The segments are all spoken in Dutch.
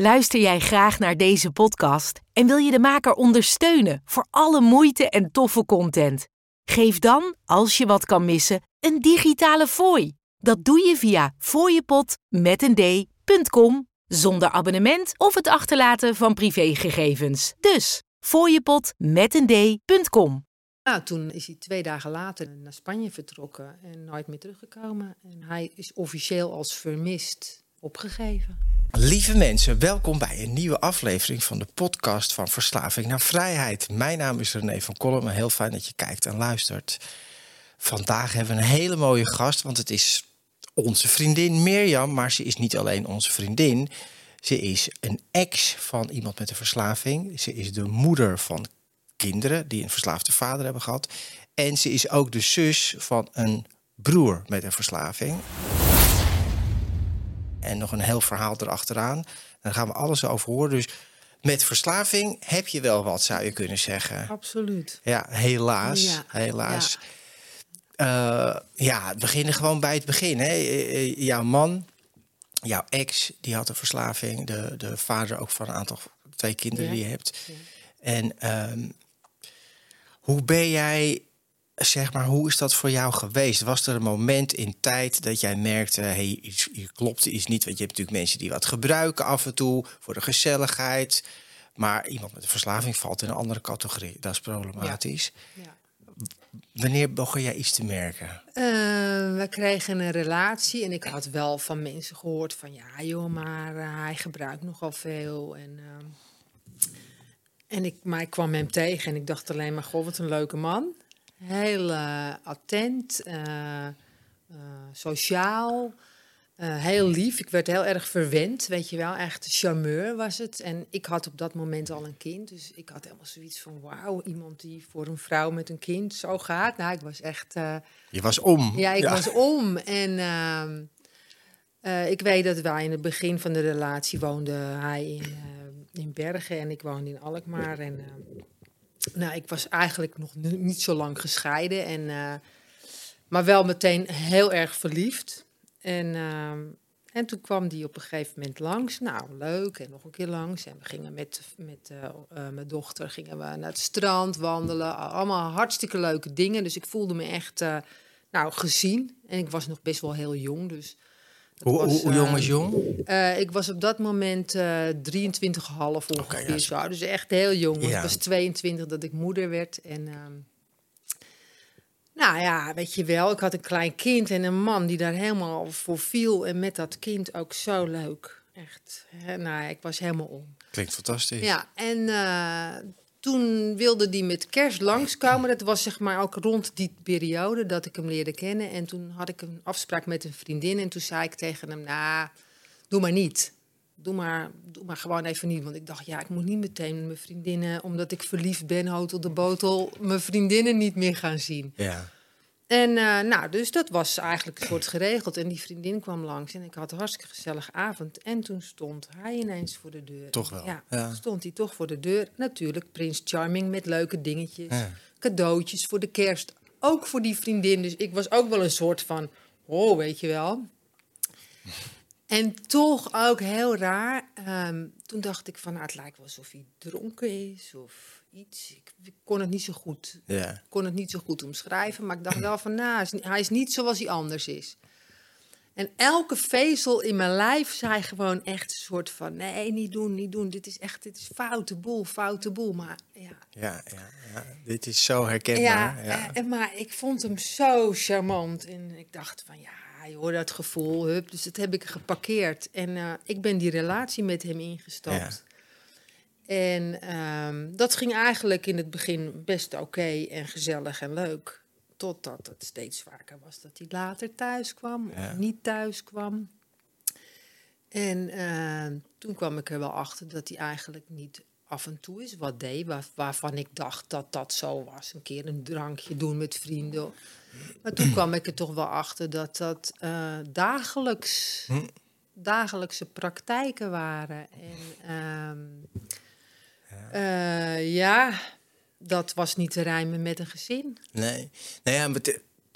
Luister jij graag naar deze podcast en wil je de maker ondersteunen voor alle moeite en toffe content? Geef dan, als je wat kan missen, een digitale fooi. Dat doe je via d.com zonder abonnement of het achterlaten van privégegevens. Dus d.com. Nou, toen is hij twee dagen later naar Spanje vertrokken en nooit meer teruggekomen. En hij is officieel als vermist opgegeven. Lieve mensen, welkom bij een nieuwe aflevering van de podcast van Verslaving naar Vrijheid. Mijn naam is René van Kolm en heel fijn dat je kijkt en luistert. Vandaag hebben we een hele mooie gast, want het is onze vriendin Mirjam, maar ze is niet alleen onze vriendin. Ze is een ex van iemand met een verslaving. Ze is de moeder van kinderen die een verslaafde vader hebben gehad. En ze is ook de zus van een broer met een verslaving. En nog een heel verhaal erachteraan. Daar gaan we alles over horen. Dus met verslaving heb je wel wat, zou je kunnen zeggen. Absoluut. Ja, helaas. Ja, helaas. Ja. ja, we beginnen gewoon bij het begin. Hè. Jouw man, jouw ex, die had een verslaving. De, de vader ook van een aantal, twee kinderen Ja. die je hebt. En ehm, hoe ben jij, zeg maar, hoe is dat voor jou geweest? Was er een moment in tijd dat jij merkte, hey, iets, hier klopt iets niet? Want je hebt natuurlijk mensen die wat gebruiken af en toe voor de gezelligheid. Maar iemand met een verslaving valt in een andere categorie. Dat is problematisch. Ja. Wanneer begon jij iets te merken? Eh, we kregen een relatie en ik had wel van mensen gehoord van ja joh, maar eh, hij gebruikt nogal veel. En, ehm, en ik, maar ik kwam hem tegen en ik dacht alleen maar, goh, wat een leuke man. Heel eh, attent, eh, eh, sociaal, heel lief. Ik werd heel erg verwend, weet je wel. Echt charmeur was het. En ik had op dat moment al een kind. Dus ik had helemaal zoiets van, wauw, iemand die voor een vrouw met een kind zo gaat. Nou, ik was echt... Je was om. ja, ik was om. En ehm, eh, ik weet dat wij in het begin van de relatie woonden hij in, eh, in Bergen en ik woonde in Alkmaar. En nou, ik was eigenlijk nog ni- niet zo lang gescheiden. En, eh, maar wel meteen heel erg verliefd. En, ehm, en toen kwam die op een gegeven moment langs. Nou, leuk. En nog een keer langs. En we gingen met, met eh, eh, mijn dochter gingen we naar het strand wandelen. Allemaal hartstikke leuke dingen. Dus ik voelde me echt eh, nou, gezien. En ik was nog best wel heel jong. Dus Hoe, was, hoe, hoe jong eh, is jong? eh, ik was op dat moment eh 23,5 ongeveer ja, zo. Dus echt heel jong. Ja. Ik was 22 dat ik moeder werd. En ehm, nou ja, weet je wel, ik had een klein kind en een man die daar helemaal voor viel. En met dat kind ook zo leuk. Echt. Hè, nou, ik was helemaal om. Klinkt fantastisch. Ja, en eh, toen wilde die met kerst langskomen. Dat was zeg maar ook rond die periode dat ik hem leerde kennen. En toen had ik een afspraak met een vriendin. En toen zei ik tegen hem, nou, doe maar niet. Doe maar, doe maar gewoon even niet. Want ik dacht, ja, ik moet niet meteen mijn vriendinnen... omdat ik verliefd ben, hotel de botel... mijn vriendinnen niet meer gaan zien. Ja. En eh, nou, dus dat was eigenlijk een soort geregeld. En die vriendin kwam langs en ik had een hartstikke gezellige avond. En toen stond hij ineens voor de deur. Toch wel, Ja, ja. stond hij toch voor de deur. Natuurlijk, Prins Charming met leuke dingetjes. Ja. Cadeautjes voor de kerst. Ook voor die vriendin. Dus ik was ook wel een soort van, oh, weet je wel. En toch ook heel raar. ehm, toen dacht ik van, nou, het lijkt wel alsof hij dronken is of iets. Ik, ik kon het niet zo goed Ja. kon het niet zo goed omschrijven, maar ik dacht wel van, nou, hij is niet- zoals hij anders is. En elke vezel in mijn lijf zei gewoon echt een soort van, nee, niet doen, niet doen. Dit is echt, dit is foute boel, foute boel. Maar ja, Ja, ja, ja, dit is zo herkenbaar. Ja, eh, en maar ik vond hem zo charmant. En ik dacht van, ja, je hoort dat gevoel, hup. Dus dat heb ik geparkeerd. En eh, ik ben die relatie met hem ingestapt. En ehm, dat ging eigenlijk in het begin best oké en gezellig en leuk. Totdat het steeds vaker was dat hij later thuis kwam Ja. of niet thuis kwam. En ehm, toen kwam ik er wel achter dat hij eigenlijk niet af en toe eens wat deed... Waar, waarvan ik dacht dat dat zo was. Een keer een drankje doen met vrienden. Maar toen kwam ik er toch wel achter dat dat eh, dagelijks... Hm. dagelijkse praktijken waren. En ehm, eh, ja, dat was niet te rijmen met een gezin. Nee. Nou ja, maar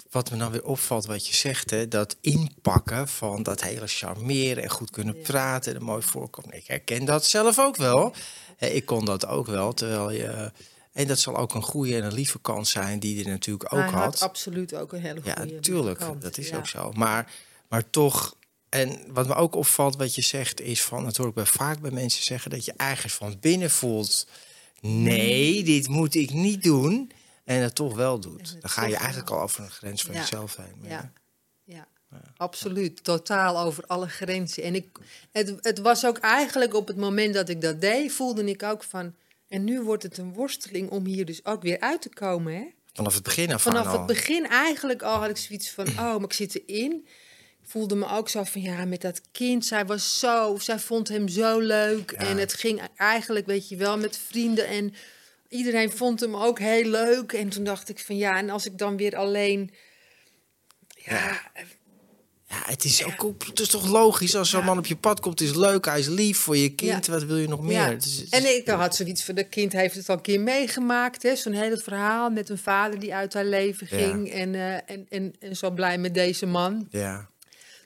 wat me dan weer opvalt, wat je zegt, hè, dat inpakken van dat hele charmeren en goed kunnen praten en een mooi voorkomen. Ik herken dat zelf ook wel. Ik kon dat ook wel, terwijl je. En dat zal ook een goede en een lieve kant zijn die je natuurlijk ook had. absoluut ook een hele Ja, goede natuurlijk. kant, Dat is ja. ook zo. Maar, maar toch. En wat me ook opvalt, wat je zegt, is van. Dat hoor ik bij, vaak bij mensen zeggen dat je ergens van binnen voelt. Nee, dit moet ik niet doen. En het toch wel doet. Dan ga je eigenlijk al over een grens van Ja. jezelf heen. Ja. Ja, absoluut. Totaal over alle grenzen. En ik, het, het was ook eigenlijk op het moment dat ik dat deed, voelde ik ook van. En nu wordt het een worsteling om hier dus ook weer uit te komen. Hè? Vanaf het begin af Vanaf het begin eigenlijk al had ik zoiets van, oh, maar ik zit erin. Voelde me ook zo van, ja, met dat kind, zij was zo, zij vond hem zo leuk. Ja. En het ging eigenlijk, weet je wel, met vrienden en iedereen vond hem ook heel leuk. En toen dacht ik van, ja, en als ik dan weer alleen, ja, Ja, het is, ook, het is toch logisch als zo'n man op je pad komt. Is leuk, hij is lief voor je kind. Wat wil je nog meer? Het is- het is- En ik had zoiets van, dat kind heeft het al een keer meegemaakt. hè, Zo'n hele verhaal met een vader die uit haar leven ging. En, eh, en, en, en zo blij met deze man. ja.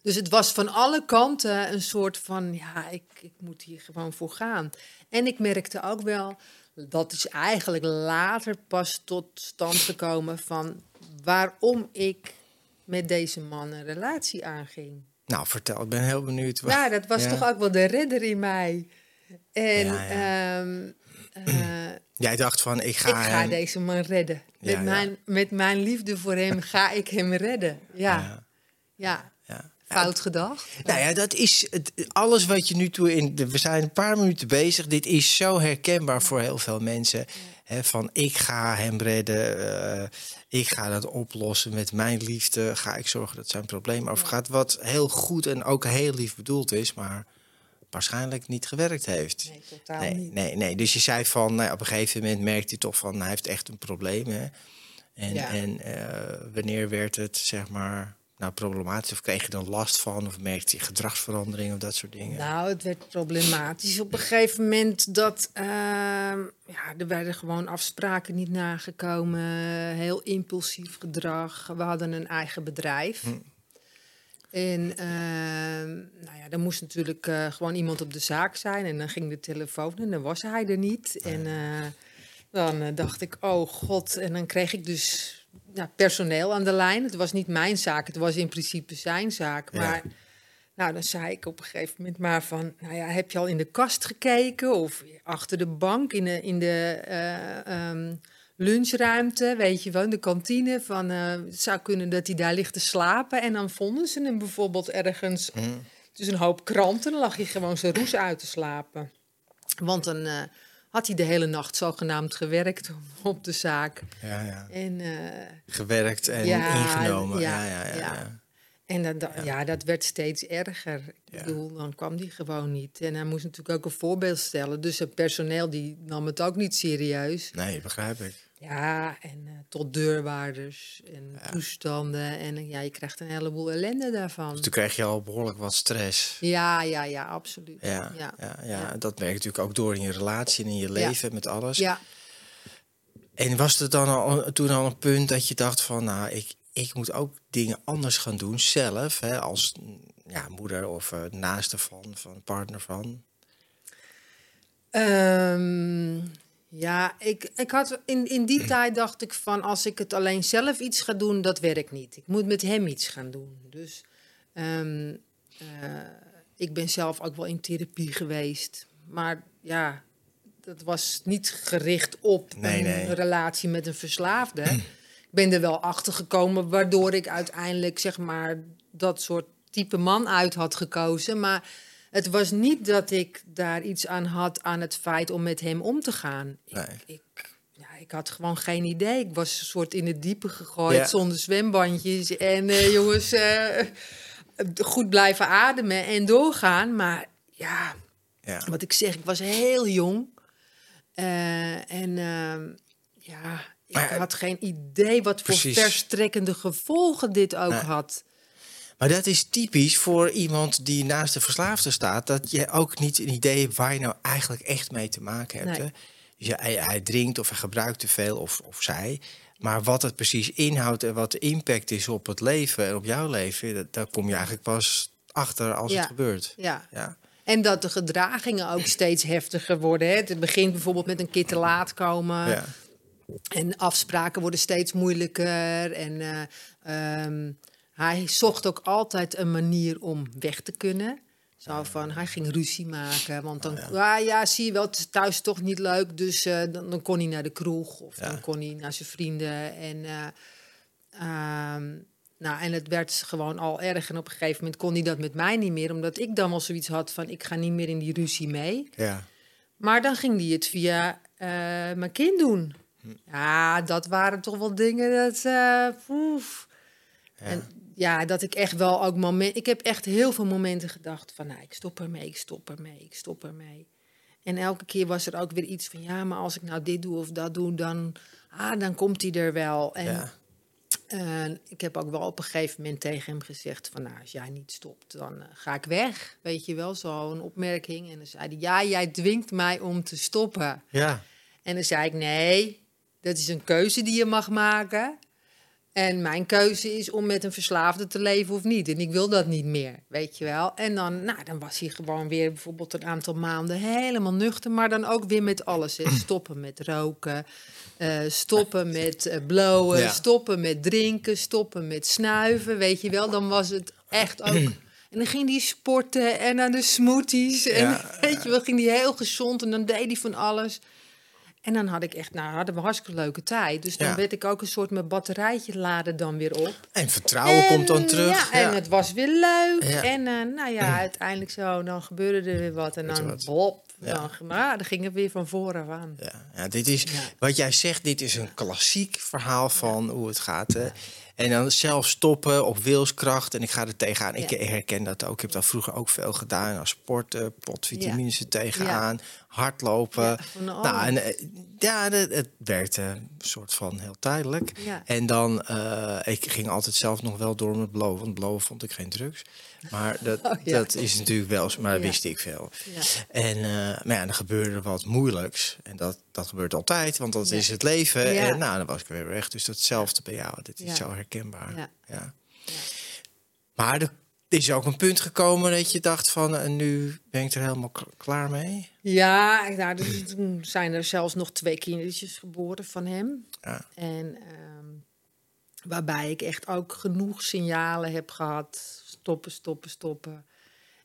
Dus het was van alle kanten een soort van, ja, ik, ik moet hier gewoon voor gaan. En ik merkte ook wel, dat is eigenlijk later pas tot stand gekomen van waarom ik met deze man een relatie aanging. Nou, vertel, ik ben heel benieuwd. Ja, dat was Ja. toch ook wel de redder in mij. En Ja, ehm, eh, Jij dacht van, ik ga, ik ga hem- deze man redden. Met. Mijn, met mijn liefde voor hem ga ik hem redden. Ja, ja. Fout gedacht. Nou ja, dat is het, alles wat je nu toe in. De, we zijn een paar minuten bezig. Dit is zo herkenbaar voor heel veel mensen. Hè, van ik ga hem redden. eh, ik ga dat oplossen met mijn liefde. Ga ik zorgen dat zijn probleem overgaat. Wat heel goed en ook heel lief bedoeld is, maar waarschijnlijk niet gewerkt heeft. Nee, totaal Nee, niet. nee, nee. Dus je zei van, nou, op een gegeven moment merkte hij toch van, hij heeft echt een probleem. Hè? En, Ja. en eh, wanneer werd het, zeg maar, nou, problematisch? Of kreeg je er last van? Of merkte je gedragsverandering of dat soort dingen? Nou, het werd problematisch op een gegeven moment dat ehm, ja, er werden gewoon afspraken niet nagekomen, heel impulsief gedrag. We hadden een eigen bedrijf. Hm. En ehm, nou ja, er moest natuurlijk eh, gewoon iemand op de zaak zijn. En dan ging de telefoon en dan was hij er niet. En eh, dan eh, dacht ik, oh god. En dan kreeg ik dus ja, personeel aan de lijn. Het was niet mijn zaak, het was in principe zijn zaak. Ja. Maar nou, dan zei ik op een gegeven moment maar van... Nou ja, heb je al in de kast gekeken? Of achter de bank in de, in de eh, ehm, lunchruimte, weet je wel, in de kantine. Van, eh, het zou kunnen dat hij daar ligt te slapen. En dan vonden ze hem bijvoorbeeld ergens... Hm. tussen een hoop kranten. Dan lag hij gewoon zijn roes uit te slapen. Want dan eh, had hij de hele nacht zogenaamd gewerkt op de zaak. Ja, ja. En... eh, Gewerkt en Ja, ingenomen. ja, Ja, ja, ja. Ja. ja. En dat, dat- ja. dat werd steeds erger. Ja. Ik bedoel, dan kwam die gewoon niet. En hij moest natuurlijk ook een voorbeeld stellen. Dus het personeel die nam het ook niet serieus. Nee, begrijp ik. Ja, en eh, tot deurwaarders en toestanden. En eh, ja, je krijgt een heleboel ellende daarvan. Dus toen kreeg je al behoorlijk wat stress. Ja, ja, ja, absoluut. Ja, ja. ja. Ja, dat merk je natuurlijk ook door in je relatie en in je leven met alles. Ja. En was er dan al, toen al een punt dat je dacht van, nou, ik, ik moet ook dingen anders gaan doen zelf, hè, als mm, ja, moeder of eh, naaste van, van partner van? Ehm, ja, ik, ik had in, in die tijd dacht ik van als ik het alleen zelf iets ga doen, dat werkt niet. Ik moet met hem iets gaan doen. Dus ehm, eh, ik ben zelf ook wel in therapie geweest. Maar ja, dat was niet gericht op Nee, een nee. relatie met een verslaafde. ik ben er wel achter gekomen waardoor ik uiteindelijk zeg maar dat soort type man uit had gekozen. Maar het was niet dat ik daar iets aan had aan het feit om met hem om te gaan. Nee. Ik, ik, ja, ik had gewoon geen idee. Ik was een soort in het diepe gegooid Ja. zonder zwembandjes. En eh, jongens, eh, goed blijven ademen en doorgaan. Maar ja, Ja. wat ik zeg, ik was heel jong. Eh, en ehm, ja, ik had geen idee wat voor precies. verstrekkende gevolgen dit ook Nee. had. Maar dat is typisch voor iemand die naast de verslaafde staat, dat je ook niet een idee hebt waar je nou eigenlijk echt mee te maken hebt. Nee. Hè? Dus hij, hij drinkt of hij gebruikt te veel of, of zij. Maar wat het precies inhoudt en wat de impact is op het leven en op jouw leven, dat, daar kom je eigenlijk pas achter als Ja. het gebeurt. Ja. Ja. En dat de gedragingen ook steeds heftiger worden. Hè. Het begint bijvoorbeeld met een keer te laat komen. Ja. En afspraken worden steeds moeilijker. En eh, ehm, hij zocht ook altijd een manier om weg te kunnen. Zo van, hij ging ruzie maken. Want dan, ja. ja, zie je wel, het is thuis toch niet leuk. Dus eh, dan, dan kon hij naar de kroeg. Of Ja. dan kon hij naar zijn vrienden. En, eh, ehm, nou, en het werd gewoon al erg. En op een gegeven moment kon hij dat met mij niet meer. Omdat ik dan wel zoiets had van, ik ga niet meer in die ruzie mee. Ja. Maar dan ging hij het via mijn kind doen. Hm. Ja, dat waren toch wel dingen dat. eh, poef. En ja, dat ik echt wel ook moment. Ik heb echt heel veel momenten gedacht van, nou, ik stop ermee, ik stop ermee, ik stop ermee. En elke keer was er ook weer iets van, ja, maar als ik nou dit doe of dat doe, dan, ah, dan komt hij er wel. En Ja. eh, ik heb ook wel op een gegeven moment tegen hem gezegd van, nou, als jij niet stopt, dan eh, ga ik weg. Weet je wel, zo'n opmerking. En dan zei hij, ja, jij dwingt mij om te stoppen. Ja. En dan zei ik, nee, dat is een keuze die je mag maken. En mijn keuze is om met een verslaafde te leven of niet. En ik wil dat niet meer, weet je wel. En dan, nou, dan was hij gewoon weer bijvoorbeeld een aantal maanden helemaal nuchter. Maar dan ook weer met alles. Hè. Stoppen met roken, eh, stoppen met eh, blowen, Ja. stoppen met drinken, stoppen met snuiven, weet je wel. Dan was het echt ook... En dan ging hij sporten en aan de smoothies. En Ja. weet je wel, ging hij heel gezond en dan deed hij van alles. En dan had ik echt, nou, hadden we hartstikke leuke tijd. Dus dan Ja. werd ik ook een soort mijn batterijtje laden dan weer op. En vertrouwen En, komt dan terug. Ja, en het was weer leuk. Ja. En eh, nou ja, uiteindelijk zo, dan gebeurde er weer wat. En dan wat? bop, Ja. dan, nou, dan ging het weer van voren aan. Ja, ja, dit is, Ja. wat jij zegt, dit is een klassiek verhaal van hoe het gaat. Hè? En dan zelf stoppen op wilskracht. En ik ga er tegenaan. Ik herken dat ook. Ik heb dat vroeger ook veel gedaan. Als sporten, potvitamines er tegenaan. Hardlopen. Nou, en, eh, ja, het, het werkte een soort van heel tijdelijk. En dan, eh, ik ging altijd zelf nog wel door met blowen. Want blowen vond ik geen drugs. Maar dat, Oh, ja. dat is natuurlijk wel, maar dat wist ik veel. Ja. En eh, maar ja, dan gebeurde er wat moeilijks. En dat, dat gebeurt altijd, want dat is het leven. En nou, dan was ik weer weg. Dus datzelfde bij jou. Dit is zo herkenbaar. Ja. Ja. Maar er is ook een punt gekomen dat je dacht van... en nu ben ik er helemaal klaar mee. Ja, nou, dus toen zijn er zelfs nog twee kindertjes geboren van hem. Ja. En ehm, waarbij ik echt ook genoeg signalen heb gehad. Stoppen, stoppen, stoppen.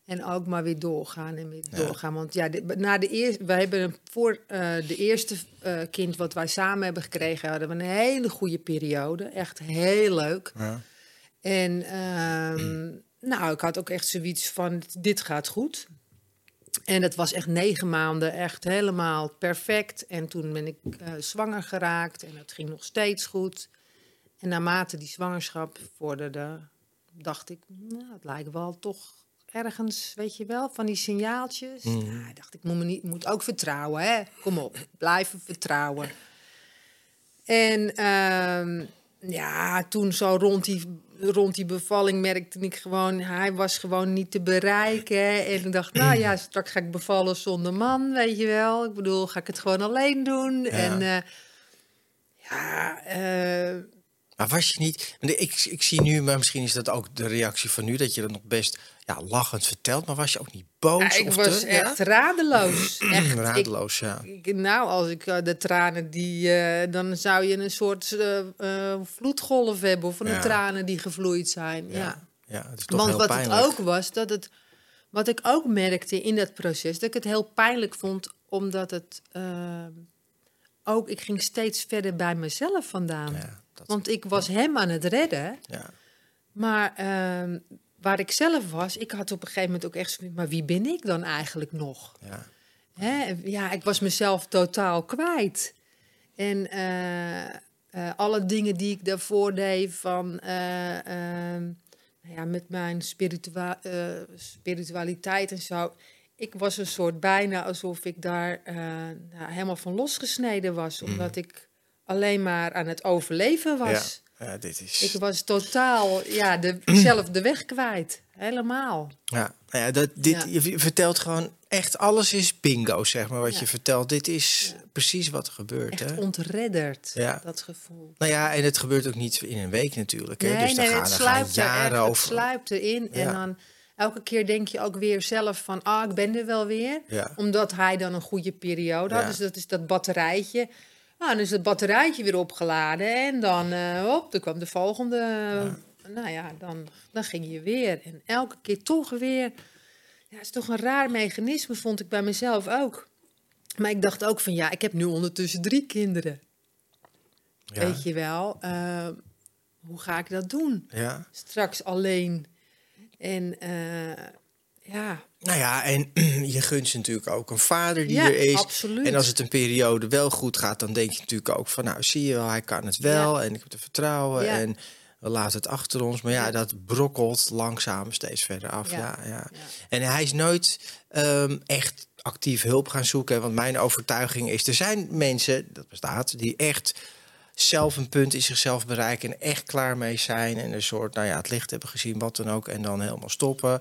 En ook maar weer doorgaan en weer Ja. doorgaan. Want ja, de, na de eerste, wij hebben een- voor eh, de eerste eh, kind wat wij samen hebben gekregen, hadden we een hele goede periode. Echt heel leuk. Ja. En ehm, nou, ik had ook echt zoiets van, dit gaat goed. En dat was echt negen maanden, echt helemaal perfect. En toen ben ik eh, zwanger geraakt en het ging nog steeds goed. En naarmate die zwangerschap vorderde, dacht ik, nou, het lijkt wel toch ergens, weet je wel, van die signaaltjes. Nou, ik dacht, ik moet, me niet, moet ook vertrouwen, hè. Kom op, blijven vertrouwen. En ehm, ja, toen zo rond die, rond die bevalling merkte ik gewoon, hij was gewoon niet te bereiken. En ik dacht, nou ja, straks ga ik bevallen zonder man, weet je wel. Ik bedoel, ga ik het gewoon alleen doen. En eh, ja, eh, Maar was je niet... Ik, ik zie nu, maar misschien is dat ook de reactie van nu... dat je dat nog best ja, lachend vertelt. Maar was je ook niet boos? ik of was te, echt radeloos. Echt, ik- Radeloos, ja. Ik, nou, als ik eh, de tranen die, eh, dan zou je een soort eh, vloedgolf hebben of van de Ja. tranen die gevloeid zijn. Ja. Ja, ja het is toch Want heel wat pijnlijk. het ook was, dat het, wat ik ook merkte in dat proces, dat ik het heel pijnlijk vond, omdat het eh, ook, ik ging steeds verder bij mezelf vandaan. Ja, dat, Want ik was hem aan het redden, ja. maar ehm, waar ik zelf was, ik had op een gegeven moment ook echt zoiets, maar wie ben ik dan eigenlijk nog? Ja. Hè? Ja, ik was mezelf totaal kwijt. En eh, eh, alle dingen die ik daarvoor deed van... eh, ehm, nou ja, met mijn spiritua spiritualiteit en zo... Ik was een soort bijna alsof ik daar eh, nou, helemaal van losgesneden was. Omdat ik alleen maar aan het overleven was. Ja. ja, dit is... Ik was totaal ja, de, zelf de weg kwijt. Helemaal. Ja, Nou ja, dat, dit, Ja. Je vertelt gewoon echt alles is bingo, zeg maar, wat Ja. je vertelt. Dit is precies wat er gebeurt. Echt Hè? ontredderd, Ja. dat gevoel. Nou ja, en het gebeurt ook niet in een week natuurlijk. Hè? Nee, dus nee, gaan het er gaan sluipt er jaren het over. sluipt erin. En dan elke keer denk je ook weer zelf van, ah, ik ben er wel weer. Ja. Omdat hij dan een goede periode had. Ja. Dus dat is dat batterijtje. Nou, dan is het batterijtje weer opgeladen. En dan, eh hop, dan kwam de volgende. Nou ja, dan, dan ging je weer. En elke keer toch weer. Ja, het is toch een raar mechanisme, vond ik bij mezelf ook. Maar ik dacht ook van, ja, ik heb nu ondertussen drie kinderen. Ja. Weet je wel, eh, hoe ga ik dat doen? Ja. Straks alleen. En eh, ja, Nou ja, en je gunt ze natuurlijk ook een vader die Ja, er is. absoluut. En als het een periode wel goed gaat, dan denk je natuurlijk ook van... nou, zie je wel, hij kan het wel en ik heb er vertrouwen Ja. en we laten het achter ons. Maar ja, dat brokkelt langzaam steeds verder af. Ja. Ja. Ja, Ja. En hij is nooit ehm, echt actief hulp gaan zoeken. Want mijn overtuiging is, er zijn mensen, dat bestaat, die echt zelf een punt in zichzelf bereiken en echt klaar mee zijn en een soort, nou ja, het licht hebben gezien, wat dan ook, en dan helemaal stoppen.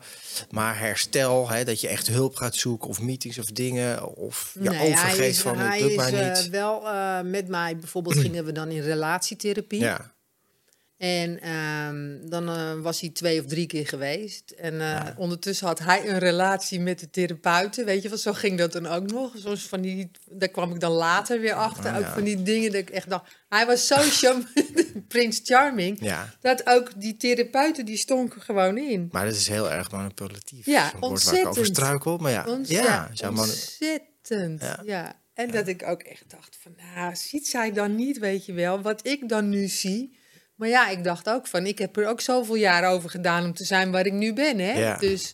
Maar herstel, hè, dat je echt hulp gaat zoeken of meetings of dingen, of je Nee, overgeeft is, van het lukt maar eh, niet. wel eh, met mij, bijvoorbeeld gingen we dan in relatietherapie. ja, En ehm, dan eh, was hij twee of drie keer geweest. En eh, ondertussen had hij een relatie met de therapeuten. Weet je wel, zo ging dat dan ook nog. Zoals van die, daar kwam ik dan later weer achter. Oh, ook ja. van die dingen dat ik echt dacht... Hij was zo charm, Prins Charming. ja. Dat ook die therapeuten, die stonken gewoon in. Maar dat is heel erg manipulatief. Ja, woord waar ik over ontzettend. struikel, maar ja. Ons- ja, ontzettend. Ja. En dat ik ook echt dacht van, nou, ziet zij dan niet, weet je wel, wat ik dan nu zie. Maar ja, ik dacht ook van, ik heb er ook zoveel jaar over gedaan om te zijn waar ik nu ben, hè. Ja. Dus,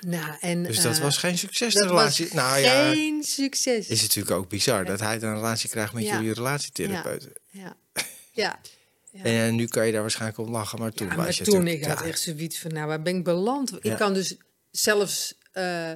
nou, en... dus dat eh, was geen succes, de relatie. nou ja, geen succes. is natuurlijk ook bizar dat hij dan een relatie krijgt met jullie relatietherapeut. Ja, ja. ja. En eh, nu kan je daar waarschijnlijk om lachen, maar toen was maar je toen, ik had echt zoiets van, nou, waar ben ik beland? Ik kan dus zelfs eh,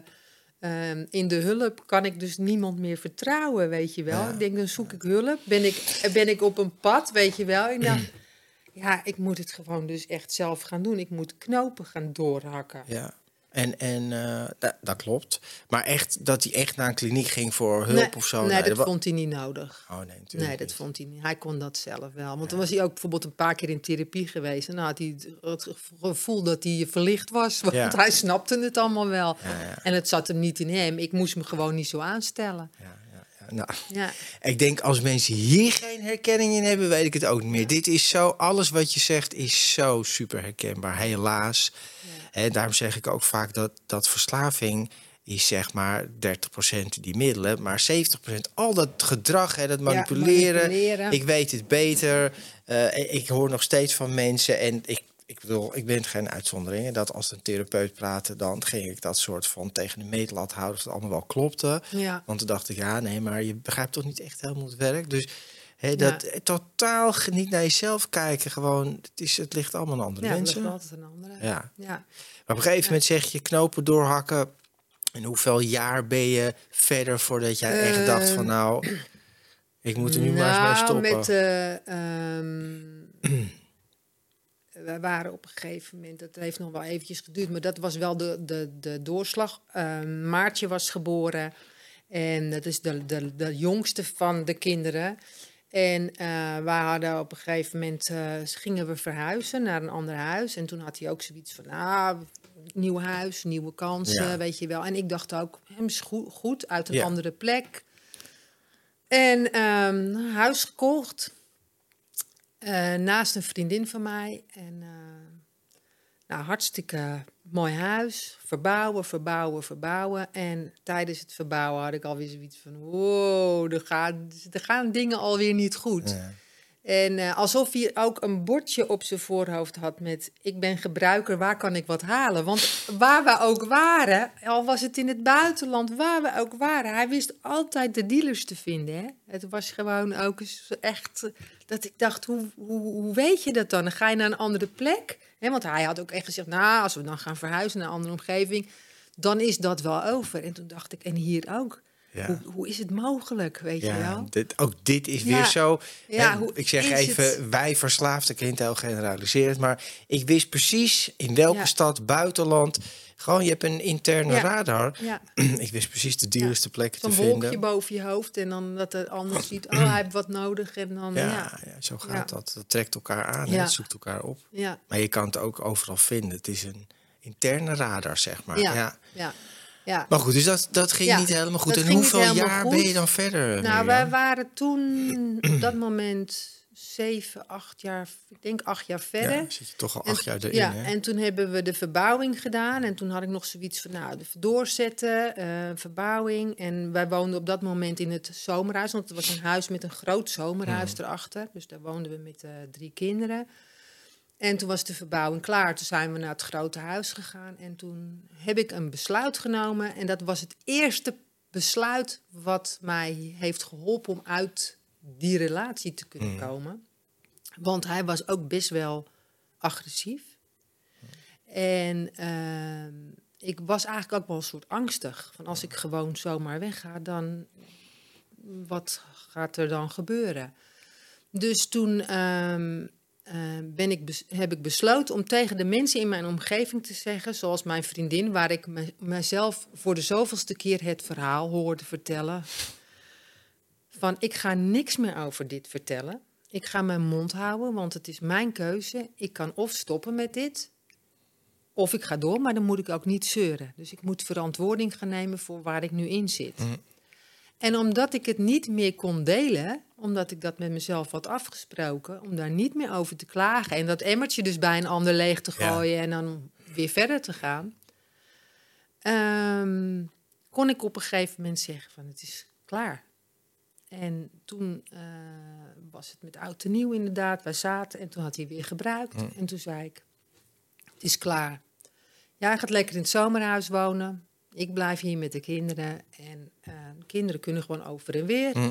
ehm, in de hulp, kan ik dus niemand meer vertrouwen, weet je wel. Ja. Ik denk, dan zoek ik hulp. Ben ik, ben ik op een pad, weet je wel. Ik dacht, ja, ik moet het gewoon dus echt zelf gaan doen. Ik moet knopen gaan doorhakken. Ja. En, en eh, dat, dat klopt. Maar echt dat hij echt naar een kliniek ging voor hulp nee, of zo. Nee, dat vond hij niet nodig. Oh nee, natuurlijk. Nee, dat vond hij niet. Hij kon dat zelf wel. Want dan was hij ook bijvoorbeeld een paar keer in therapie geweest. En dan had hij het gevoel dat hij verlicht was. Want Ja. hij snapte het allemaal wel. Ja, En het zat hem niet in hem. Ik moest me gewoon niet zo aanstellen. ja. Nou, Ja, ik denk als mensen hier geen herkenning in hebben, weet ik het ook niet meer. Dit is zo, alles wat je zegt is zo super herkenbaar, helaas. En daarom zeg ik ook vaak dat, dat verslaving is zeg maar 30% die middelen, maar 70% al dat gedrag, hè, dat manipuleren. manipuleren. Ik weet het beter. Eh, ik hoor nog steeds van mensen en ik, ik bedoel, ik ben geen uitzondering. Dat als een therapeut praatte, dan ging ik dat soort van tegen de meetlat houden of het allemaal wel klopte. ja. Want toen dacht ik, ja, nee, maar je begrijpt toch niet echt helemaal het werk. Dus dat eh, totaal niet naar jezelf kijken, gewoon, het, is, het ligt allemaal aan andere ja mensen. is altijd een andere. Ja. Ja. Maar op een gegeven moment zeg je knopen doorhakken. En hoeveel jaar ben je verder voordat jij echt dacht van, nou, ik moet er nu maar eens mee stoppen. Nou, met... eh, ehm, we waren op een gegeven moment... Dat heeft nog wel eventjes geduurd. Maar dat was wel de, de, de doorslag. Ehm, Maartje was geboren. En dat is de, de, de jongste van de kinderen. En eh wij hadden op een gegeven moment... eh, gingen we verhuizen naar een ander huis. En toen had hij ook zoiets van... Ah, nieuw huis, nieuwe kansen, Ja. weet je wel. En ik dacht ook, hem is goed, goed uit een Ja. andere plek. En ehm, huis gekocht. Eh, naast een vriendin van mij. En eh, nou, hartstikke mooi huis. Verbouwen, verbouwen, verbouwen. En tijdens het verbouwen had ik alweer zoiets van... Wow, er gaan, er gaan dingen alweer niet goed. Ja. En eh, alsof hij ook een bordje op zijn voorhoofd had met... ik ben gebruiker, waar kan ik wat halen? Want waar we ook waren, al was het in het buitenland, waar we ook waren... hij wist altijd de dealers te vinden. Hè? Het was gewoon ook echt... eh, dat ik dacht, hoe, hoe, hoe weet je dat dan? Dan ga je naar een andere plek? Hè, want hij had ook echt gezegd, nou, als we dan gaan verhuizen naar een andere omgeving... dan is dat wel over. En toen dacht ik, en hier ook. Ja. Hoe, hoe is het mogelijk, weet je wel? dit, ook dit is Ja. weer zo. Ja, hè, hoe ik zeg even, het? wij verslaafden, klinkt heel generaliserend. Maar ik wist precies in welke stad, buitenland. Gewoon, je hebt een interne radar. Ik wist precies de duurste plekken te zo'n wolkje vinden. boven je hoofd en dan dat de ander ziet, oh, hij heeft wat nodig en dan, ja, zo gaat dat. Dat trekt elkaar aan, het zoekt elkaar op. ja, Maar je kan het ook overal vinden. Het is een interne radar, zeg maar. Ja. Ja. Maar goed, dus dat, dat ging Ja, niet helemaal goed. En hoeveel jaar goed. ben je dan verder? Nou, wij waren toen op dat moment zeven, acht jaar, ik denk acht jaar verder. Ja, zit je toch al En- acht jaar erin, ja, hè? en toen hebben we de verbouwing gedaan. En toen had ik nog zoiets van, nou, doorzetten, eh, verbouwing. En wij woonden op dat moment in het zomerhuis. Want het was een huis met een groot zomerhuis erachter. Dus daar woonden we met eh, drie kinderen. En toen was de verbouwing klaar. Toen zijn we naar het grote huis gegaan. En toen heb ik een besluit genomen. En dat was het eerste besluit wat mij heeft geholpen om uit die relatie te kunnen komen. Want hij was ook best wel agressief. En ehm, ik was eigenlijk ook wel een soort angstig. Van als ik gewoon zomaar wegga, dan wat gaat er dan gebeuren? Dus toen ehm, eh, ben ik heb ik besloten om tegen de mensen in mijn omgeving te zeggen, zoals mijn vriendin, waar ik me, mezelf voor de zoveelste keer het verhaal hoorde vertellen. Van ik ga niks meer over dit vertellen. Ik ga mijn mond houden, want het is mijn keuze. Ik kan of stoppen met dit, of ik ga door, maar dan moet ik ook niet zeuren. Dus ik moet verantwoording gaan nemen voor waar ik nu in zit. En omdat ik het niet meer kon delen, omdat ik dat met mezelf had afgesproken, om daar niet meer over te klagen en dat emmertje dus bij een ander leeg te Ja. gooien en dan weer verder te gaan, ehm, kon ik op een gegeven moment zeggen van het is klaar. En toen eh, was het met oud en nieuw inderdaad. Wij zaten en toen had hij weer gebruikt. En toen zei ik, het is klaar. Jij gaat lekker in het zomerhuis wonen. Ik blijf hier met de kinderen. En eh, de kinderen kunnen gewoon over en weer. Hm.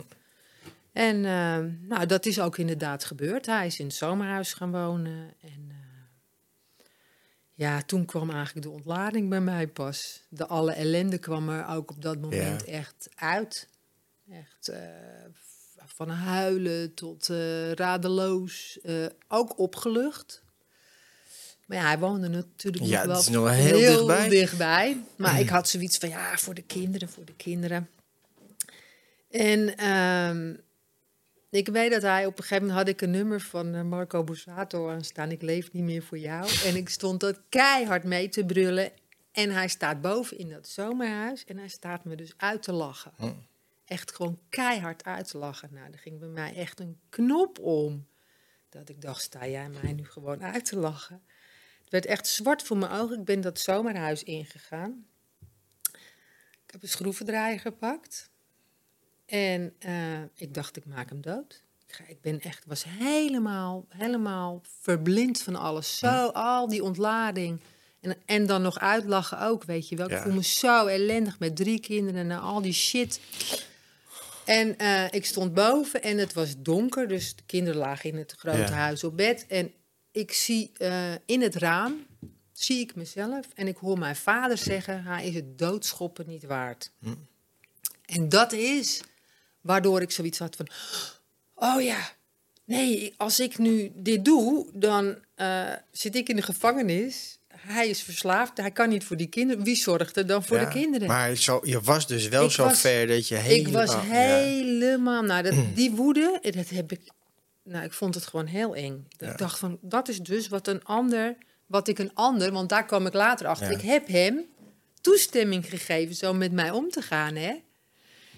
En eh, nou, dat is ook inderdaad gebeurd. Hij is in het zomerhuis gaan wonen. En eh, ja, toen kwam eigenlijk de ontlading bij mij pas. De alle ellende kwam er ook op dat moment echt uit. Echt eh, van huilen tot eh, radeloos. ook opgelucht. Maar ja, hij woonde natuurlijk Ja, wel nog wel heel dichtbij. dichtbij. Maar ik had zoiets van, ja, voor de kinderen, voor de kinderen. En ehm, ik weet dat hij op een gegeven moment had ik een nummer van eh, Marco Borsato aanstaan. Ik leef niet meer voor jou. En ik stond dat keihard mee te brullen. En hij staat boven in dat zomerhuis en hij staat me dus uit te lachen. Echt gewoon keihard uit te lachen. Nou, er ging bij mij echt een knop om. Dat ik dacht, sta jij mij nu gewoon uit te lachen? Het werd echt zwart voor mijn ogen. Ik ben dat zomerhuis ingegaan. Ik heb een schroevendraaier gepakt. En eh, ik dacht, ik maak hem dood. Ik, ben echt, was helemaal, helemaal verblind van alles. Zo, al die ontlading. En, en dan nog uitlachen ook, weet je wel. Ik Ja. voel me zo ellendig met drie kinderen en al die shit. En eh, ik stond boven en het was donker, dus de kinderen lagen in het grote Ja. huis op bed. En ik zie eh, in het raam, zie ik mezelf en ik hoor mijn vader zeggen, hij is het doodschoppen niet waard. En dat is waardoor ik zoiets had van, oh ja, nee, als ik nu dit doe, dan eh, zit ik in de gevangenis. Hij is verslaafd, hij kan niet voor die kinderen. Wie zorgt er dan voor Ja, de kinderen? Maar zo, je was dus wel Ik zo was- ver dat je Ik helemaal... was ja. helemaal, nou, dat, die woede, dat heb ik, nou, ik vond het gewoon heel eng. Ja. Ik dacht van, dat is dus wat een ander, wat ik een ander, want daar kwam ik later achter. Ja. Ik heb hem toestemming gegeven zo met mij om te gaan, hè.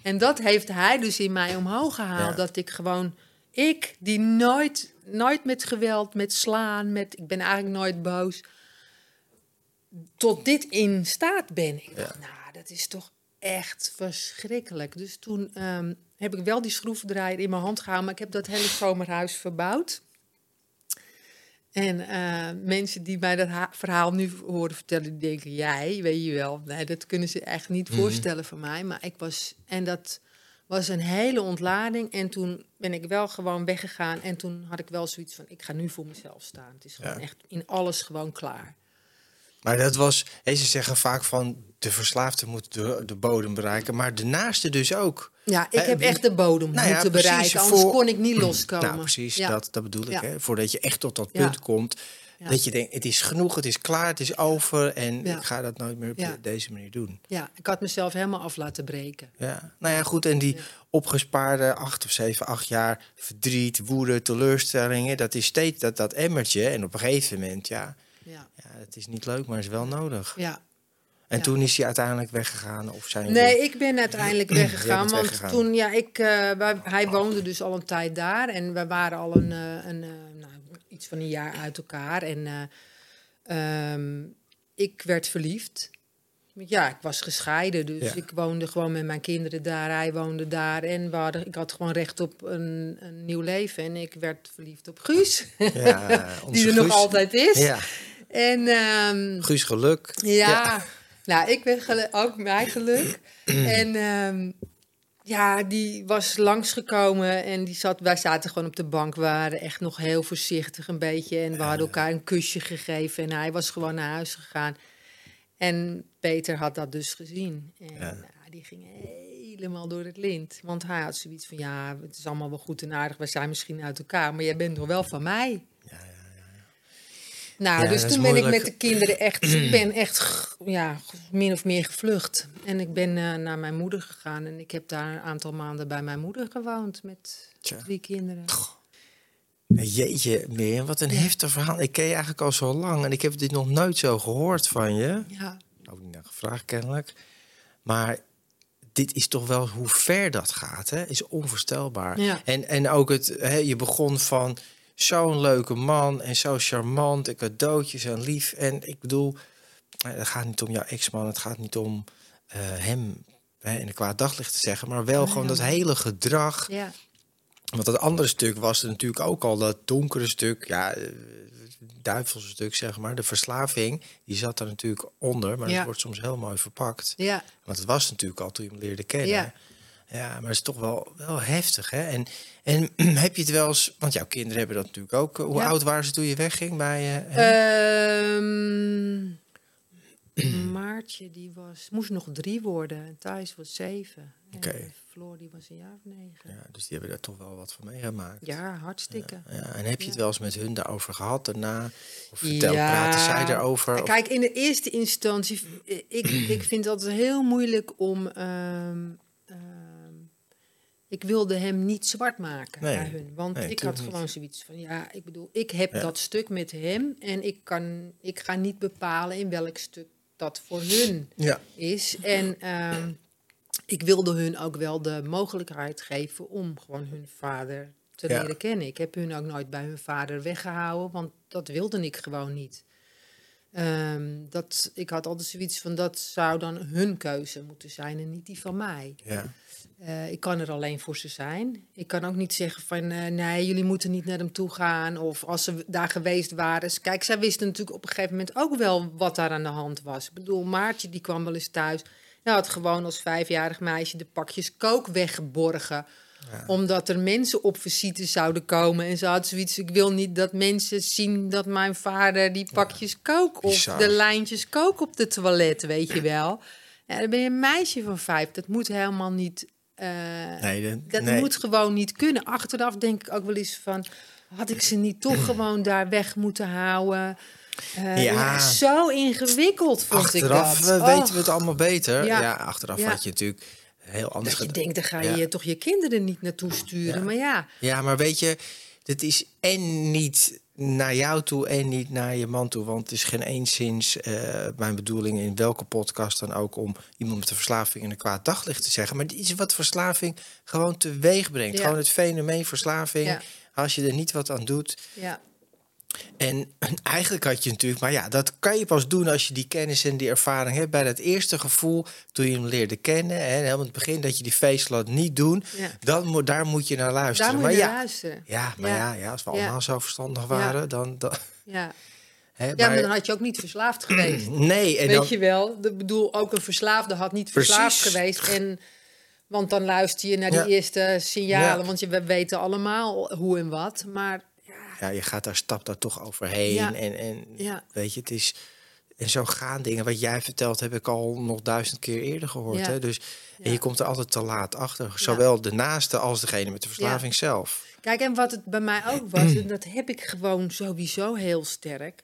En dat heeft hij dus in mij omhoog gehaald, Ja. dat ik gewoon, ik die nooit, nooit met geweld, met slaan, met, ik ben eigenlijk nooit boos, tot dit in staat ben. Ik dacht, nou, dat is toch echt verschrikkelijk. Dus toen ehm, heb ik wel die schroevendraaier in mijn hand gehouden, maar ik heb dat hele zomerhuis verbouwd. En eh, mensen die mij dat ha- verhaal nu horen vertellen, die denken, jij, weet je wel. Nee, dat kunnen ze echt niet voorstellen van mij. Maar ik was, en dat was een hele ontlading. En toen ben ik wel gewoon weggegaan. En toen had ik wel zoiets van, ik ga nu voor mezelf staan. Het is gewoon Ja. echt in alles gewoon klaar. Maar dat was, ze zeggen vaak van de verslaafde moet de, de bodem bereiken, maar de naaste dus ook. Ja, ik heb echt de bodem Nou ja, moeten precies, bereiken, anders voor- kon ik niet loskomen. Nou, precies, Ja. dat, dat bedoel ik. Ja. Hè? Voordat je echt tot dat punt komt, dat je denkt, het is genoeg, het is klaar, het is over en ik ga dat nooit meer op deze manier doen. Ja, ik had mezelf helemaal af laten breken. Ja, nou ja, goed. En die opgespaarde acht of zeven, acht jaar verdriet, woede, teleurstellingen, dat is steeds dat, dat emmertje. En op een gegeven moment, ja, Ja, ja, het is niet leuk, maar het is wel nodig. ja. En Ja. toen is hij uiteindelijk weggegaan of zijn Nee, ik ben uiteindelijk weggegaan. Want weggegaan. toen, ja, ik, wij- hij woonde dus al een tijd daar. En we waren al een, eh, een, eh, nou, iets van een jaar uit elkaar. En eh, ehm, ik werd verliefd. Ja, ik was gescheiden, dus Ja. ik woonde gewoon met mijn kinderen daar. Hij woonde daar en we hadden, ik had gewoon recht op een, een nieuw leven. En ik werd verliefd op Guus, Ja, die er nog altijd is. Ja, En ehm, Guus geluk. ja, nou, ik ben ook mijn geluk. en ehm, ja, die was langsgekomen en die zat, wij zaten gewoon op de bank. We waren echt nog heel voorzichtig een beetje. En we hadden elkaar een kusje gegeven en hij was gewoon naar huis gegaan. En Peter had dat dus gezien. En Ja. nou, die ging helemaal door het lint. Want hij had zoiets van, ja, het is allemaal wel goed en aardig. We zijn misschien uit elkaar, maar jij bent nog wel van mij. Nou, Ja, dus toen ben ik met de kinderen echt, ik ben echt ja, min of meer gevlucht. En ik ben eh, naar mijn moeder gegaan en ik heb daar een aantal maanden bij mijn moeder gewoond met Tja. drie kinderen. Jeetje, Mirjam, wat een heftig verhaal. Ik ken je eigenlijk al zo lang en ik heb dit nog nooit zo gehoord van je. Ja, Ook niet naar gevraagd kennelijk. Maar dit is toch wel hoe ver dat gaat, hè? Is onvoorstelbaar. Ja. En, en ook het, hè, je begon van zo'n leuke man en zo charmant en cadeautjes en lief. En ik bedoel, eh, het gaat niet om jouw ex-man, het gaat niet om eh, hem hè, in een kwaad daglicht te zeggen, maar wel gewoon dat hele gedrag. ja, Want dat andere stuk was er natuurlijk ook al dat donkere stuk, ja, eh, duivelse stuk zeg maar, de verslaving, die zat er natuurlijk onder, maar Ja. dat wordt soms heel mooi verpakt. ja. Want het was natuurlijk al toen je hem leerde kennen. Ja. Ja, maar het is toch wel, wel heftig, hè? En, en heb je het wel eens... Want jouw kinderen hebben dat natuurlijk ook. Hoe Ja. oud waren ze toen je wegging bij eh? Ehm, Maartje, die was, moest nog drie worden. En Thijs was zeven. Oké. Floor, die was een jaar of negen. Ja, ja, dus die hebben daar toch wel wat van meegemaakt. hartstikke. Ja, en heb je het Ja. wel eens met hun daarover gehad daarna? Of vertel, praten zij daarover? Kijk, in de eerste instantie, ik, ik vind het altijd heel moeilijk om. ehm, ehm, ik wilde hem niet zwart maken Nee, naar hun. Want nee, ik had gewoon niet. zoiets van: ja, ik bedoel, ik heb Ja. dat stuk met hem en ik, kan, ik ga niet bepalen in welk stuk dat voor hun ja, is. En ehm, ik wilde hun ook wel de mogelijkheid geven om gewoon hun vader te Ja. leren kennen. Ik heb hun ook nooit bij hun vader weggehouden, want dat wilde ik gewoon niet. Ehm, dat, ik had altijd zoiets van dat zou dan hun keuze moeten zijn en niet die van mij. ja. Eh, ik kan er alleen voor ze zijn. Ik kan ook niet zeggen van eh, nee, jullie moeten niet naar hem toe gaan. Of als ze daar geweest waren. Kijk, zij wisten natuurlijk op een gegeven moment ook wel wat daar aan de hand was. Ik bedoel, Maartje die kwam wel eens thuis. Nou, had gewoon als vijfjarig meisje de pakjes kook weggeborgen. Omdat er mensen op visite zouden komen. En ze had zoiets, ik wil niet dat mensen zien dat mijn vader die pakjes kook... of bizar. de lijntjes kook op de toilet, weet je wel. Ja, dan ben je een meisje van vijf. Dat moet helemaal niet... eh, Nee, de- dat nee. moet gewoon niet kunnen. Achteraf denk ik ook wel eens van... had ik ze niet toch gewoon daar weg moeten houden? Eh, Ja. ja. zo ingewikkeld vond Achteraf ik dat. eh, weten we het allemaal beter. Ja, Ja. achteraf Ja. had je natuurlijk heel anders Dat je denkt, dan ga je toch je kinderen niet naartoe sturen. Ja. Maar ja, Ja, maar weet je, dit is en niet naar jou toe en niet naar je man toe. Want het is geen eenszins eh, mijn bedoeling in welke podcast dan ook om iemand met een verslaving in een kwaad daglicht te zeggen. Maar is wat verslaving gewoon teweeg brengt. Ja. Gewoon het fenomeen verslaving. Ja. Als je er niet wat aan doet. ja, En eigenlijk had je natuurlijk, maar ja, dat kan je pas doen als je die kennis en die ervaring hebt. Bij dat eerste gevoel, toen je hem leerde kennen, hè, helemaal in het begin dat je die feestlat niet doen, Ja. dan moet, daar moet je naar luisteren. daar moet maar je ja, luisteren. ja, maar ja, Ja. ja, als we allemaal zo verstandig waren, dan, dan Ja. hè, ja, maar dan had je ook niet verslaafd geweest. nee, en Weet dan, je wel? Ik bedoel, ook een verslaafde had niet verslaafd geweest. En, want dan luister je naar die eerste signalen. Want je, we weten allemaal hoe en wat. Maar ja, je gaat daar stap daar toch overheen Ja. en, en Ja. weet je, het is En zo gaan dingen. Wat jij vertelt, heb ik al nog duizend keer eerder gehoord. Ja. Hè? Dus, En je komt er altijd te laat achter. Zowel de naaste als degene met de verslaving zelf. Kijk, en wat het bij mij ook was, en dat heb ik gewoon sowieso heel sterk.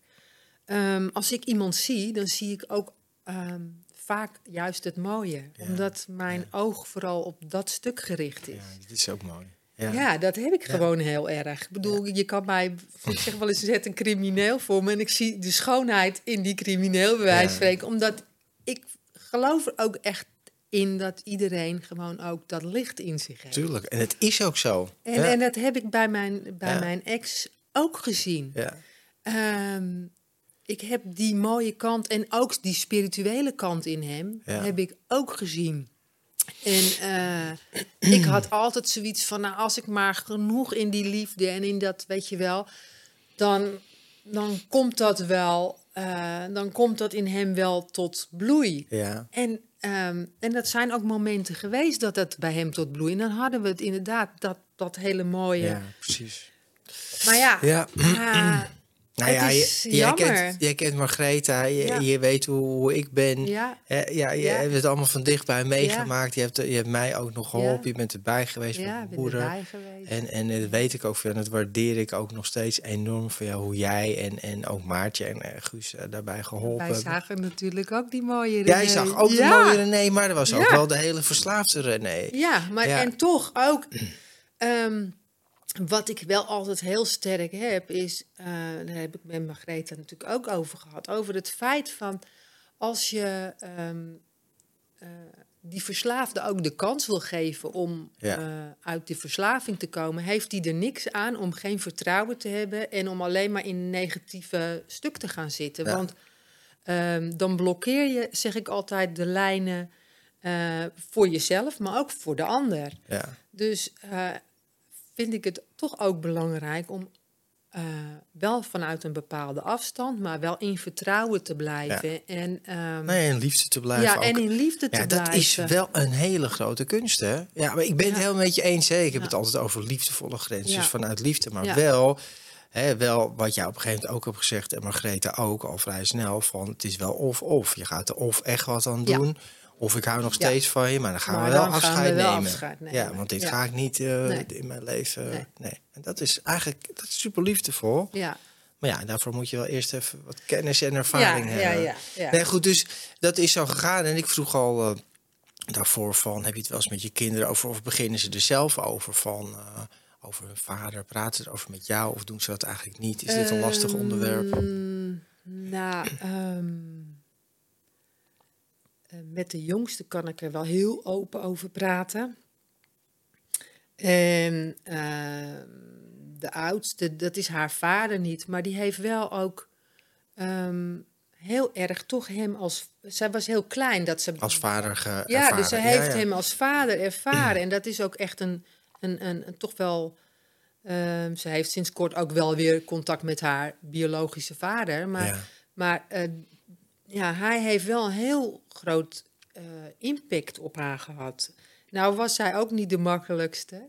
Ehm, als ik iemand zie, dan zie ik ook ehm, vaak juist het mooie. Omdat mijn oog vooral op dat stuk gericht is. Ja, dit is ook mooi. Ja, Ja. dat heb ik gewoon heel erg. Ik bedoel, je kan mij, ik zeg wel eens, zet een crimineel voor me en ik zie de schoonheid in die crimineel, bij wijze van spreken. Omdat ik geloof er ook echt in dat iedereen gewoon ook dat licht in zich heeft. Tuurlijk. En het is ook zo. En, en dat heb ik bij mijn, bij mijn ex ook gezien. ja. Ehm, ik heb die mooie kant en ook die spirituele kant in hem, heb ik ook gezien. En eh, ik had altijd zoiets van, nou, als ik maar genoeg in die liefde en in dat, weet je wel, dan, dan komt dat wel, eh, dan komt dat in hem wel tot bloei. ja. En, ehm, en dat zijn ook momenten geweest dat het bij hem tot bloei. En dan hadden we het inderdaad, dat, dat hele mooie. Ja, precies. Maar ja, Ja. ah, Nou ja, is je- jij, jammer. kent, jij kent Margreta, je, Ja. je weet hoe, ik ben. ja, Ja, ja, je Ja. hebt het allemaal van dichtbij meegemaakt. Je, hebt, je hebt mij ook nog geholpen. Je bent erbij geweest ja, met ben moeder. En, en dat weet ik ook veel. En dat waardeer ik ook nog steeds enorm van jou. Hoe jij en, en ook Maartje en eh, Guus eh, daarbij geholpen Wij zagen natuurlijk ook die mooie Jij René. zag ook ja. de mooie René, maar er was ook wel de hele verslaafde René. Ja, maar en toch ook... ehm, wat ik wel altijd heel sterk heb, is... eh daar heb ik met Margrethe natuurlijk ook over gehad. Over het feit van... Als je ehm, eh, die verslaafde ook de kans wil geven om Ja. eh, uit die verslaving te komen... heeft hij er niks aan om geen vertrouwen te hebben... en om alleen maar in een negatieve stuk te gaan zitten. Ja. Want ehm, dan blokkeer je, zeg ik altijd, de lijnen... voor jezelf, maar ook voor de ander. Ja. Dus vind ik het toch ook belangrijk om eh, wel vanuit een bepaalde afstand, maar wel in vertrouwen te blijven. En, ehm, Nee, en liefde te blijven ja, ook. en in liefde te Ja, blijven. dat is wel een hele grote kunst, hè? Ja, maar ik ben het Ja. helemaal met je eens. Hè? Ik heb Ja. het altijd over liefdevolle grenzen, Ja. dus vanuit liefde. Maar Ja. wel, hè, wel wat jij op een gegeven moment ook hebt gezegd... en Margrethe ook al vrij snel, van het is wel of-of. Je gaat er of echt wat aan Ja. doen... of ik hou nog Ja. steeds van je, maar dan gaan Maar we wel dan gaan we afscheid wel nemen. afscheid nemen. Ja, want dit Ja. ga ik niet eh, Nee. in mijn leven... Nee. Nee. En dat is eigenlijk dat is super liefdevol. Ja, Maar ja, daarvoor moet je wel eerst even wat kennis en ervaring hebben. ja, ja, ja. Nee, goed, dus dat is zo gegaan. En ik vroeg al eh, daarvoor van, heb je het wel eens met je kinderen over... of beginnen ze er zelf over van... eh, over hun vader, praten ze erover met jou... of doen ze dat eigenlijk niet? Is dit een lastig onderwerp? Ehm, Nou, ehm, eh, met de jongste kan ik er wel heel open over praten. En ehm, de oudste, dat is haar vader niet, maar die heeft wel ook ehm, heel erg toch hem als. Zij was heel klein dat ze. Als vader ge ja, dus Ja, heeft ja. hem als vader ervaren. En dat is ook echt een, een, een, een toch wel. ehm, ze heeft sinds kort ook wel weer contact met haar biologische vader. Maar, Ja. maar eh, ja, hij heeft wel een heel groot eh, impact op haar gehad. Nou was zij ook niet de makkelijkste.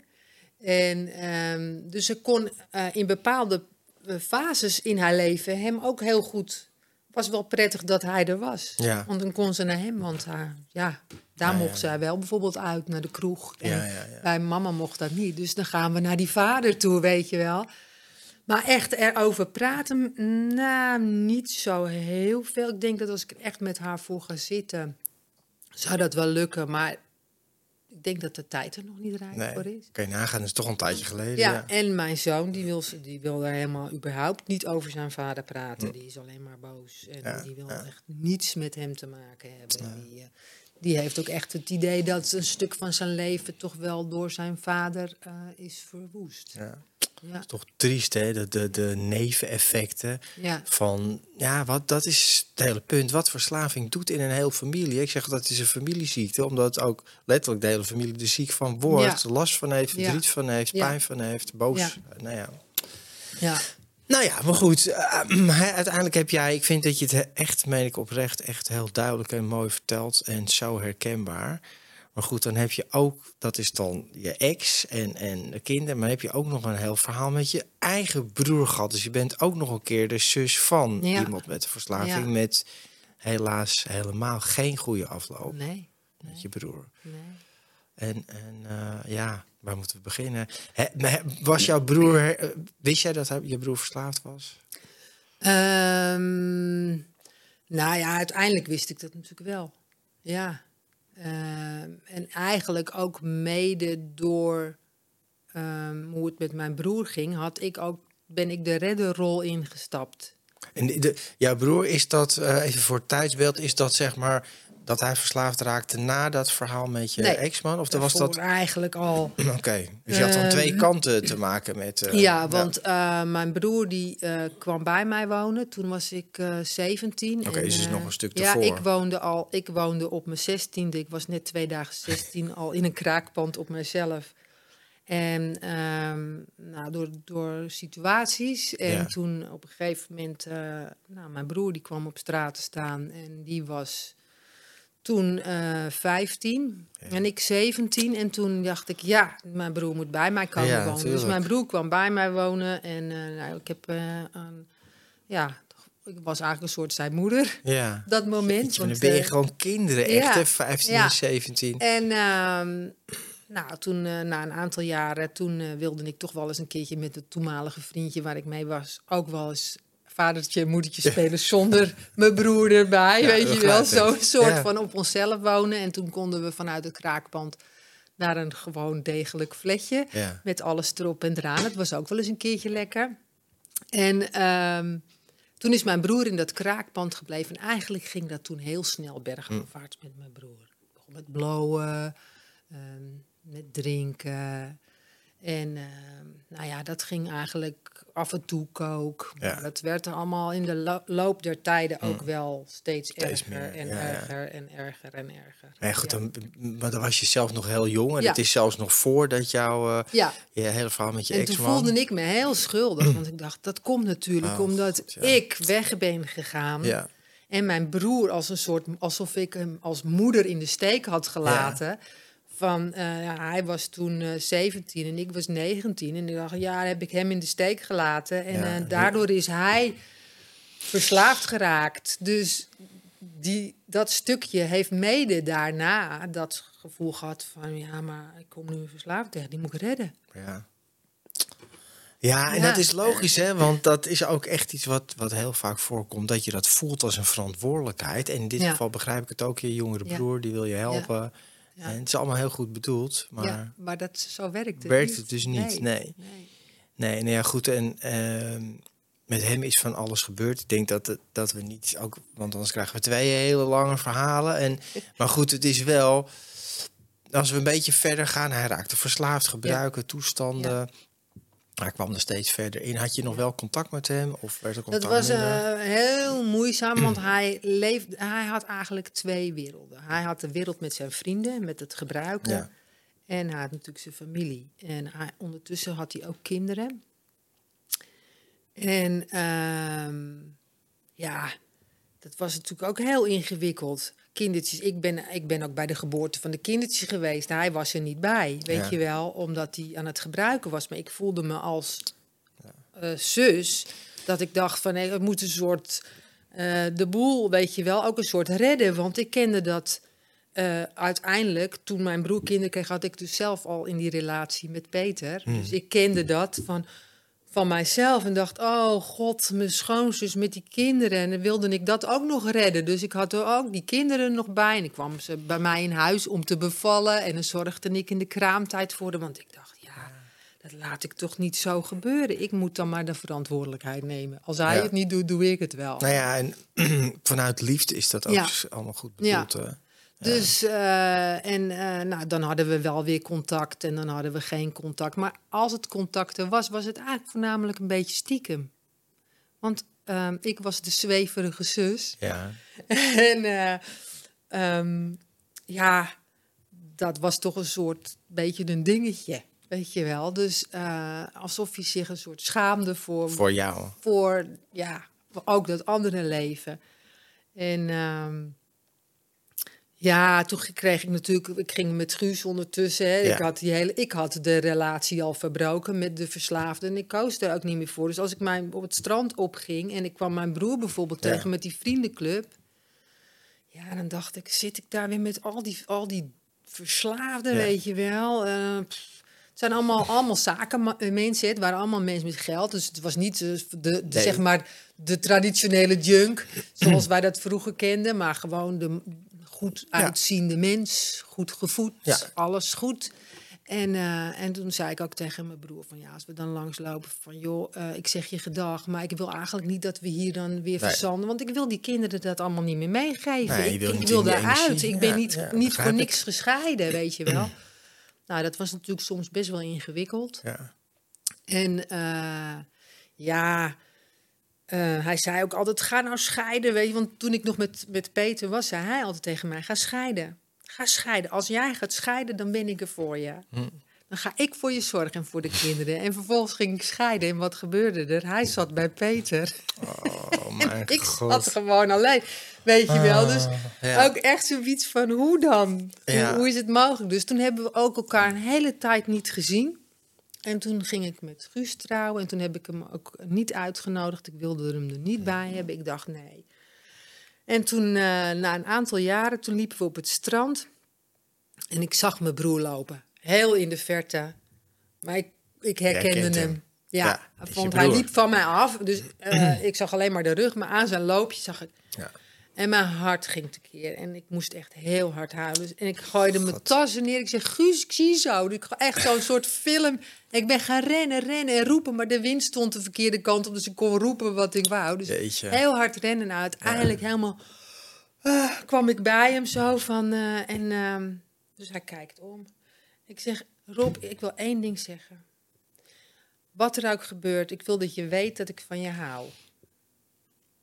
En ehm, dus ze kon eh, in bepaalde eh, fases in haar leven hem ook heel goed. Was wel prettig dat hij er was. Ja. Want dan kon ze naar hem, want haar, ja, daar Ja, ja, mocht zij wel bijvoorbeeld uit naar de kroeg. En Ja, ja, ja. bij mama mocht dat niet. Dus dan gaan we naar die vader toe, weet je wel. Maar echt erover praten, nou, niet zo heel veel. Ik denk dat als ik er echt met haar voor ga zitten, zou dat wel lukken. Maar ik denk dat de tijd er nog niet rijp Nee, voor is. je nagaan, dat is toch een tijdje geleden. Ja, Ja, en mijn zoon, die wil, ze- die wil daar helemaal überhaupt niet over zijn vader praten. Die is alleen maar boos. En Hm. Ja, die wil ja. echt niets met hem te maken hebben. Die, eh, die heeft ook echt het idee dat een stuk van zijn leven toch wel door zijn vader eh, is verwoest. Ja. Ja, Toch triest, hè? De, de, de neveneffecten ja, van... Ja, wat, dat is het hele punt. Wat verslaving doet in een hele familie. Ik zeg dat is een familieziekte, omdat ook letterlijk de hele familie er ziek van wordt. Last van heeft, verdriet van heeft, pijn van heeft, boos. Nou ja. ja. Nou ja, maar goed. eh, uiteindelijk heb jij, ik vind dat je het echt, meen ik oprecht, echt heel duidelijk en mooi vertelt. En zo herkenbaar. Maar goed, dan heb je ook, dat is dan je ex en, en de kinderen. Maar dan heb je ook nog een heel verhaal met je eigen broer gehad. Dus je bent ook nog een keer de zus van Ja. iemand met een verslaving. Ja. Met helaas helemaal geen goede afloop Nee. met je broer. nee. En, en eh, ja, waar moeten we beginnen? Maar was jouw broer, eh, wist jij dat je broer verslaafd was? Ehm, nou ja, uiteindelijk wist ik dat natuurlijk wel. Ja. Ehm, en eigenlijk ook mede door ehm, hoe het met mijn broer ging, had ik ook, ben ik de redderrol ingestapt. En de, jouw broer, is dat, eh, even voor het tijdsbeeld, is dat zeg maar dat hij verslaafd raakte na dat verhaal met je Nee, ex-man? Of was dat... eigenlijk al. Oké, dus je had dan Ehm, twee kanten te maken met... eh, ja, want eh, mijn broer die eh, kwam bij mij wonen. Toen was ik eh 17. Oké, dus is eh, nog een stuk Ja, ervoor. ik woonde al. Ik woonde op mijn 16e. Ik was net twee dagen 16 al in een kraakpand op mezelf. En ehm, nou, door, door situaties. En Ja. toen op een gegeven moment, nou, mijn broer die kwam op straat te staan en die was toen eh 15 Ja. en ik 17. En toen dacht ik, ja, mijn broer moet bij mij komen Ja, wonen. Dus mijn broer kwam bij mij wonen en eh, nou, ik heb, eh, een- ja, ik was eigenlijk een soort zijn moeder. Ja. Dat moment. Jeetje, want, dan ben je gewoon kinderen, echt ja, hè? 15 ja. en 17. en ehm, nou, toen, na een aantal jaren, toen wilde ik toch wel eens een keertje met het toenmalige vriendje waar ik mee was, ook wel eens vadertje en moedertje spelen zonder mijn broer erbij, weet je wel. Zo'n soort van op onszelf wonen. En toen konden we vanuit het kraakpand naar een gewoon degelijk flatje. Ja. Met alles erop en eraan. Het was ook wel eens een keertje lekker. En ehm, toen is mijn broer in dat kraakpand gebleven. En eigenlijk ging dat toen heel snel bergafwaarts met mijn broer. Ik begon met blowen, ehm, met drinken. En ehm, nou ja, dat ging eigenlijk af en toe kook. Ja. dat werd er allemaal in de lo- loop der tijden ook wel steeds, Steeds erger meer, en ja, ja. erger en erger en erger. Nee, goed, dan, maar dan was je zelf nog heel jong. En het is zelfs nog voordat jouw Ja, je hele verhaal met je en toen voelde ik me heel schuldig. Want ik dacht, dat komt natuurlijk Oh, omdat God, ik weg ben gegaan. Ja, En mijn broer als een soort, alsof ik hem als moeder in de steek had gelaten. Van, eh, hij was toen eh 17 en ik was 19. En ik dacht, ja, heb ik hem in de steek gelaten. En Ja, eh, daardoor is hij verslaafd geraakt. Dus die, dat stukje heeft mede daarna dat gevoel gehad van... ja, maar ik kom nu verslaafd tegen, die moet ik redden. ja. Ja, en Ja. dat is logisch, hè? Want dat is ook echt iets wat, wat heel vaak voorkomt. Dat je dat voelt als een verantwoordelijkheid. En in dit Ja. geval begrijp ik het ook. Je jongere Ja. broer, die wil je helpen. Ja. En het is allemaal heel goed bedoeld. Maar ja, maar dat, zo werkt het werkt niet. het dus niet. Nee. nee. Nee, nou ja, goed. En ehm, met hem is van alles gebeurd. Ik denk dat, dat we niet ook, want anders krijgen we twee hele lange verhalen. En, maar goed, het is wel, als we een beetje verder gaan, hij raakte verslaafd, gebruiken, toestanden. Hij kwam er steeds verder in. Had je nog wel contact met hem? Of werd er contact Dat was eh, heel moeizaam, want hij, leefde, hij had eigenlijk twee werelden. Hij had de wereld met zijn vrienden, met het gebruiken. Ja. En hij had natuurlijk zijn familie. En hij, ondertussen had hij ook kinderen. En ehm, ja, dat was natuurlijk ook heel ingewikkeld. Kindertjes, ik ben, ik ben ook bij de geboorte van de kindertjes geweest. Hij was er niet bij, weet Ja. je wel, omdat hij aan het gebruiken was. Maar ik voelde me als eh, zus dat ik dacht van, nee, het moet een soort eh, de boel, weet je wel, ook een soort redden. Want ik kende dat eh, uiteindelijk, toen mijn broer kinderen kreeg, had ik dus zelf al in die relatie met Peter. Dus ik kende dat van, van mijzelf en dacht, oh god, mijn schoonzus met die kinderen. En dan wilde ik dat ook nog redden. Dus ik had er ook die kinderen nog bij. En ik kwam ze bij mij in huis om te bevallen. En dan zorgde ik in de kraamtijd voor hem. Want ik dacht, ja, dat laat ik toch niet zo gebeuren. Ik moet dan maar de verantwoordelijkheid nemen. Als hij Ja. het niet doet, doe ik het wel. Nou ja, en vanuit liefde is dat ook Ja. allemaal goed Ja. bedoeld. eh. Dus, eh, en eh, nou, dan hadden we wel weer contact en dan hadden we geen contact. Maar als het contact er was, was het eigenlijk voornamelijk een beetje stiekem. Want ehm, ik was de zweverige zus. ja. en eh, ehm, ja, dat was toch een soort beetje een dingetje, weet je wel. Dus alsof hij zich een soort schaamde voor, Voor jou. voor ja, ook dat andere leven. En ehm, ja, toen kreeg ik natuurlijk, ik ging met Guus ondertussen. Hè. Ja. Ik, had die hele, ik had de relatie al verbroken met de verslaafde en ik koos er ook niet meer voor. Dus als ik mijn, op het strand opging en ik kwam mijn broer bijvoorbeeld Ja. tegen met die vriendenclub. Ja, dan dacht ik, zit ik daar weer met al die, al die verslaafden, Ja. weet je wel. Eh, het zijn allemaal, allemaal zakenmensen, het waren allemaal mensen met geld. Dus het was niet eh, de, de, Nee. zeg maar de traditionele junk, zoals wij dat vroeger kenden. Maar gewoon de goed Ja. uitziende mens, goed gevoed, Ja. alles goed. En, eh, en toen zei ik ook tegen mijn broer van ja, als we dan langslopen van joh, eh, ik zeg je gedag, maar ik wil eigenlijk niet dat we hier dan weer Nee. verzanden, want ik wil die kinderen dat allemaal niet meer meegeven. Nee, ik wil ik daaruit. Ik ben Ja, niet, niet voor ik. niks gescheiden, weet je wel. nou, dat was natuurlijk soms best wel ingewikkeld. Ja. En eh, ja, eh, hij zei ook altijd, ga nou scheiden, weet je. Want toen ik nog met, met Peter was, zei hij altijd tegen mij, ga scheiden. Ga scheiden. Als jij gaat scheiden, dan ben ik er voor je. Hm. Dan ga ik voor je zorgen en voor de kinderen. En vervolgens ging ik scheiden. En wat gebeurde er? Hij zat bij Peter. Oh mijn ik god. zat gewoon alleen. Weet je wel. Dus Ah, ja. ook echt zoiets van, hoe dan? Ja. Hoe, hoe is het mogelijk? Dus toen hebben we ook elkaar een hele tijd niet gezien. En toen ging ik met Guus trouwen. En toen heb ik hem ook niet uitgenodigd. Ik wilde hem er niet bij hebben. Ik dacht, nee. En toen, eh, na een aantal jaren, toen liepen we op het strand. En ik zag mijn broer lopen. Heel in de verte. Maar ik, ik herkende hem. hem. Ja, Ja, want hij liep van mij af. Dus eh, ik zag alleen maar de rug. Maar aan zijn loopje zag ik Ja. En mijn hart ging tekeer. En ik moest echt heel hard huilen. En ik gooide mijn tassen neer. Ik zeg, Guus, ik zie zo. Ik ga echt zo'n soort film. Ik ben gaan rennen, rennen en roepen. Maar de wind stond de verkeerde kant op. Dus ik kon roepen wat ik wou. Dus Jeetje. heel hard rennen. Nou, uiteindelijk helemaal... ah, kwam ik bij hem zo van... eh, en, ehm, dus hij kijkt om. Ik zeg, Rob, ik wil één ding zeggen. Wat er ook gebeurt, ik wil dat je weet dat ik van je hou.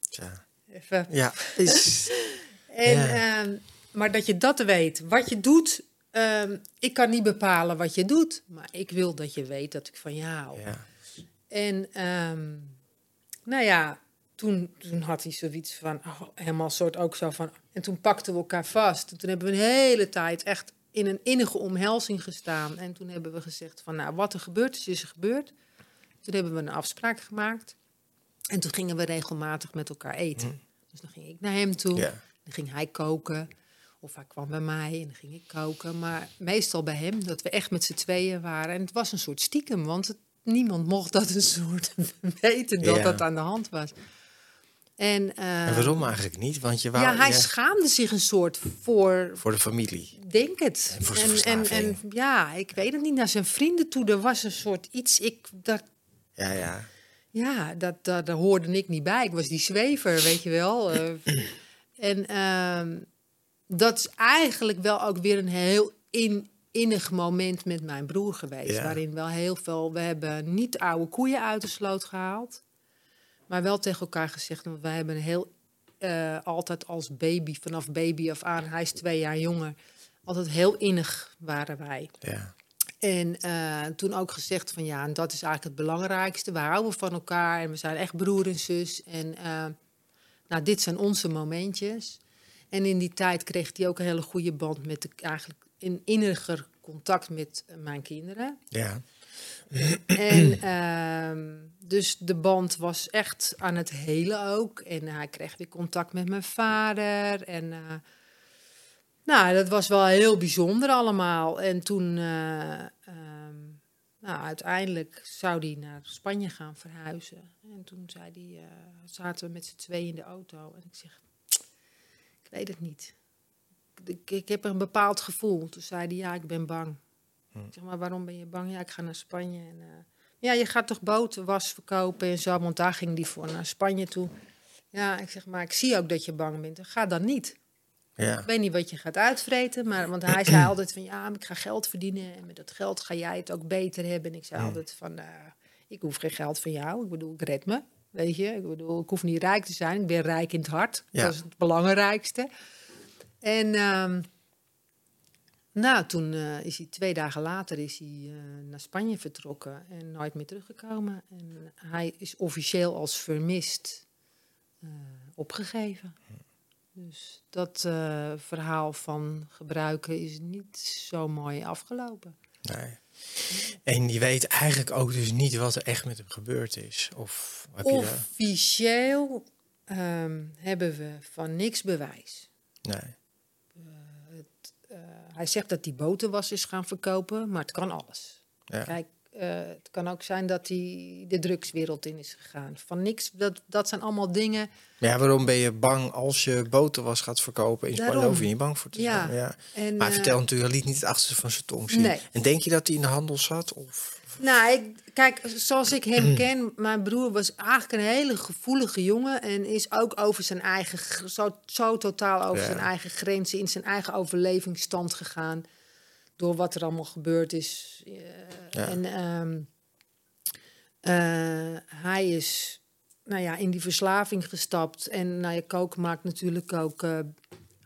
Tja. Even Ja, is... En, Ja. ehm, maar dat je dat weet. Wat je doet, ehm, ik kan niet bepalen wat je doet. Maar ik wil dat je weet dat ik van je hou. Ja. En ehm, nou ja, toen, toen had hij zoiets van, oh, helemaal soort ook zo van... En toen pakten we elkaar vast. En toen hebben we een hele tijd echt in een innige omhelzing gestaan. En toen hebben we gezegd van, nou, wat er gebeurd is, is er gebeurd. Toen hebben we een afspraak gemaakt. En toen gingen we regelmatig met elkaar eten. Dus dan ging ik naar hem toe. Dan ging hij koken. Of hij kwam bij mij en dan ging ik koken. Maar meestal bij hem, dat we echt met z'n tweeën waren. En het was een soort stiekem, want het- niemand mocht dat een soort weten dat dat aan de hand was. En, eh, En waarom eigenlijk niet? Want je wou... ja, hij ja, schaamde zich een soort voor, voor de familie. denk het. En voor en, en, en ja, ik weet het niet, naar zijn vrienden toe, er was een soort iets, ik, dat, Ja, ja. Ja, dat, dat, daar hoorde ik niet bij. Ik was die zwever, weet je wel. Eh, en ehm, dat is eigenlijk wel ook weer een heel in, innig moment met mijn broer geweest. Ja. Waarin wel heel veel... We hebben niet oude koeien uit de sloot gehaald. Maar wel tegen elkaar gezegd... Want wij hebben heel... eh, altijd als baby, vanaf baby af aan... Hij is twee jaar jonger. Altijd heel innig waren wij. ja. En eh, toen ook gezegd van ja, en dat is eigenlijk het belangrijkste. We houden van elkaar en we zijn echt broer en zus. En eh, nou, dit zijn onze momentjes. En in die tijd kreeg hij ook een hele goede band met de, eigenlijk een inniger contact met mijn kinderen. Ja. En ehm, dus de band was echt aan het hele ook. En hij kreeg weer contact met mijn vader. En eh, nou, dat was wel heel bijzonder allemaal. En toen, eh, ehm, nou, uiteindelijk zou hij naar Spanje gaan verhuizen. En toen zei hij, eh, zaten we met z'n tweeën in de auto. En ik zeg, ik weet het niet. Ik, ik heb een bepaald gevoel. Toen zei hij, ja, ik ben bang. Ik zeg maar, waarom ben je bang? Ja, ik ga naar Spanje. En, eh, ja, je gaat toch boten, was verkopen en zo. Want daar ging die voor naar Spanje toe. Ja, ik zeg maar, ik zie ook dat je bang bent. Ga dan niet. Ja. Ik weet niet wat je gaat uitvreten, maar want hij zei altijd van ja, ik ga geld verdienen en met dat geld ga jij het ook beter hebben. En ik zei altijd van eh, ik hoef geen geld van jou. Ik bedoel, ik red me. Weet je, ik bedoel, ik hoef niet rijk te zijn. Ik ben rijk in het hart. Ja. Dat is het belangrijkste. En ehm, nou, toen eh, is hij twee dagen later is hij, eh, naar Spanje vertrokken en nooit meer teruggekomen. En hij is officieel als vermist eh, opgegeven. Dus dat eh, verhaal van gebruiken is niet zo mooi afgelopen. Nee. En je weet eigenlijk ook dus niet wat er echt met hem gebeurd is. Of heb je Officieel ehm, hebben we van niks bewijs. Nee. Eh, hij zegt dat hij botenwas is gaan verkopen, maar het kan alles. Ja. Kijk, eh, het kan ook zijn dat hij de drugswereld in is gegaan. Van niks, dat, dat zijn allemaal dingen. Maar ja, waarom ben je bang als je boterwas gaat verkopen? In Spanje hoef je niet bang voor te Ja. zijn. Ja. En, Maar hij eh, vertelt natuurlijk, liet niet het achterste van zijn tong zien. Nee. En denk je dat hij in de handel zat? Of? Nou, ik, kijk, zoals ik hem ken, mijn broer was eigenlijk een hele gevoelige jongen en is ook over zijn eigen, zo, zo totaal over Ja. zijn eigen grenzen, in zijn eigen overlevingsstand gegaan door wat er allemaal gebeurd is. Eh, Ja. En ehm, eh, hij is, nou ja, in die verslaving gestapt en nou ja, koken maakt natuurlijk ook eh,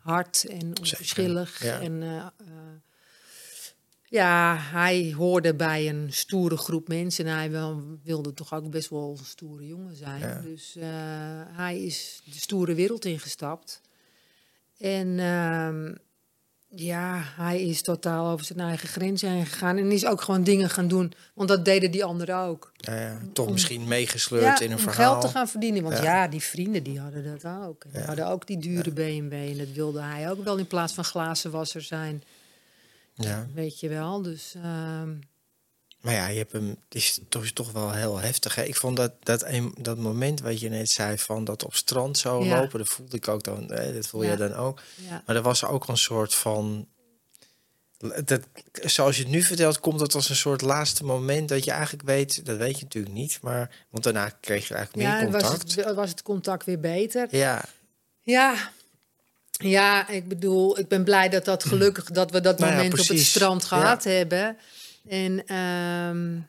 hard en onverschillig ja. en ja, hij hoorde bij een stoere groep mensen. En hij wel, wilde toch ook best wel een stoere jongen zijn. Ja. Dus hij is de stoere wereld ingestapt. En ehm, ja, hij is totaal over zijn eigen grenzen heen gegaan. En is ook gewoon dingen gaan doen. Want dat deden die anderen ook. Ja, ja, toch Om- misschien meegesleurd Ja, in een om verhaal. geld te gaan verdienen. Want Ja. die vrienden die hadden dat ook. En die hadden ook die dure BMW. En dat wilde hij ook wel in plaats van glazenwasser zijn. Ja. Weet je wel. Dus... ehm, Maar ja, je hebt hem, het is toch, toch wel heel heftig. Hè? Ik vond dat, dat, een, dat moment wat je net zei van dat op strand zo Ja. lopen, dat voelde ik ook dan, hè, dat voel Ja. jij dan ook. ja. Maar er was ook een soort van. Dat, zoals je het nu vertelt, komt het als een soort laatste moment dat je eigenlijk weet, dat weet je natuurlijk niet, maar want daarna kreeg je eigenlijk meer Ja, en was contact. het, was het contact weer beter. Ja, Ja. Ja, ik bedoel, ik ben blij dat dat gelukkig dat we dat Nou ja, moment op het strand Ja. gehad hebben. En, ehm,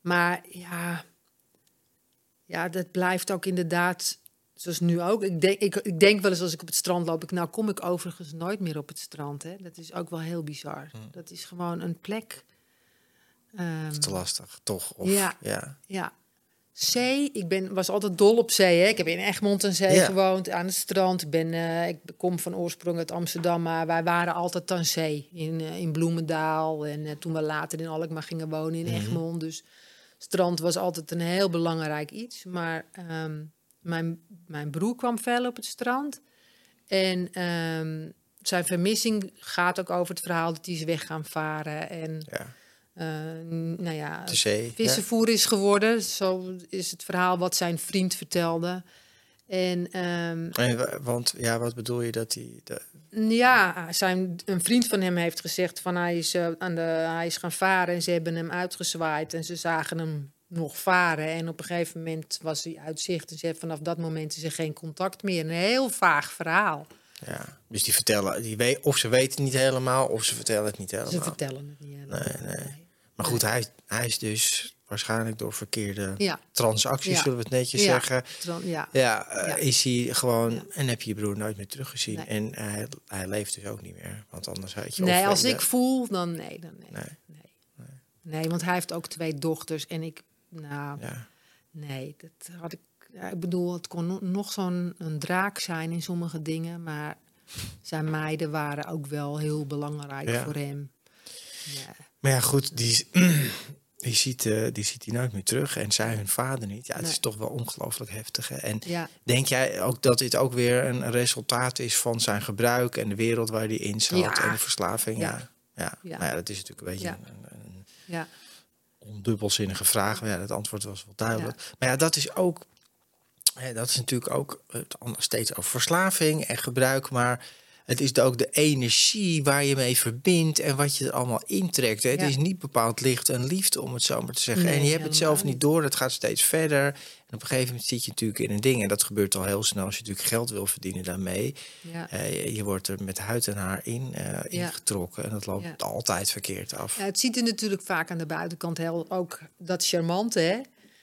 maar ja, ja, dat blijft ook inderdaad, zoals nu ook. Ik denk, ik, ik denk wel eens als ik op het strand loop, ik, nou kom ik overigens nooit meer op het strand. Hè. Dat is ook wel heel bizar. Hm. Dat is gewoon een plek. ehm, te lastig, toch? Of, Ja. ja. ja. Zee, ik ben, was altijd dol op zee. Hè. Ik heb in Egmond aan zee Ja. gewoond, aan het strand. Ik, ben, eh, ik kom van oorsprong uit Amsterdam, maar wij waren altijd aan zee. In, eh, in Bloemendaal en eh, toen we later in Alkmaar gingen wonen in Mhm. Egmond. Dus strand was altijd een heel belangrijk iets. Maar ehm, mijn, mijn broer kwam veel op het strand. En ehm, zijn vermissing gaat ook over het verhaal dat hij is weg gaan varen. En ja. Eh, nou ja, vissenvoer is geworden. Zo is het verhaal wat zijn vriend vertelde. En ehm, En want ja, wat bedoel je dat hij. De, ja, zijn, een vriend van hem heeft gezegd van hij is, eh, aan de, hij is gaan varen en ze hebben hem uitgezwaaid en ze zagen hem nog varen. En op een gegeven moment was hij uit zicht en ze hebben vanaf dat moment is er geen contact meer. Een heel vaag verhaal. Ja. Dus die vertellen, die weet, of ze weten het niet helemaal, of ze vertellen het niet helemaal. Ze vertellen het niet helemaal. Nee, nee. Maar goed, hij, hij is dus waarschijnlijk door verkeerde Ja, transacties, Ja. zullen we het netjes Ja. zeggen. tran- ja. Ja, eh, Ja. is hij gewoon. En heb je je broer nooit meer teruggezien. Nee. En hij, hij leeft dus ook niet meer. Want anders had je. Nee, als ik voel, dan nee. Dan nee. Nee. Nee. nee. want hij heeft ook twee dochters en ik, nou, Ja, Nee, dat had ik. Ja, ik bedoel, het kon no- nog zo'n een draak zijn in sommige dingen, maar zijn meiden waren ook wel heel belangrijk Ja. voor hem. Ja. maar ja, goed, die, die, ziet, eh, die ziet hij nooit meer terug. En zij hun vader niet. Ja, het is toch wel ongelooflijk heftig. Hè? En Ja, denk jij ook dat dit ook weer een resultaat is van zijn gebruik en de wereld waar hij in zat en de verslaving? Ja. Ja. Nou ja, dat is natuurlijk een beetje een, een ja, ondubbelzinnige vraag. Maar ja, het antwoord was wel duidelijk. Maar ja, dat is ook. Dat is natuurlijk ook het ander- steeds over verslaving en gebruik. Maar het is ook de energie waar je mee verbindt en wat je er allemaal intrekt. Hè. Het Ja. is niet bepaald licht en liefde, om het zo maar te zeggen. Nee, en je hebt het zelf niet door. Het gaat steeds verder. En op een gegeven moment zit je natuurlijk in een ding. En dat gebeurt al heel snel als je natuurlijk geld wil verdienen daarmee. ja. Eh, je, wordt er met huid en haar in eh, ingetrokken. En dat loopt altijd verkeerd af. Ja, het ziet er natuurlijk vaak aan de buitenkant heel ook dat charmante, hè?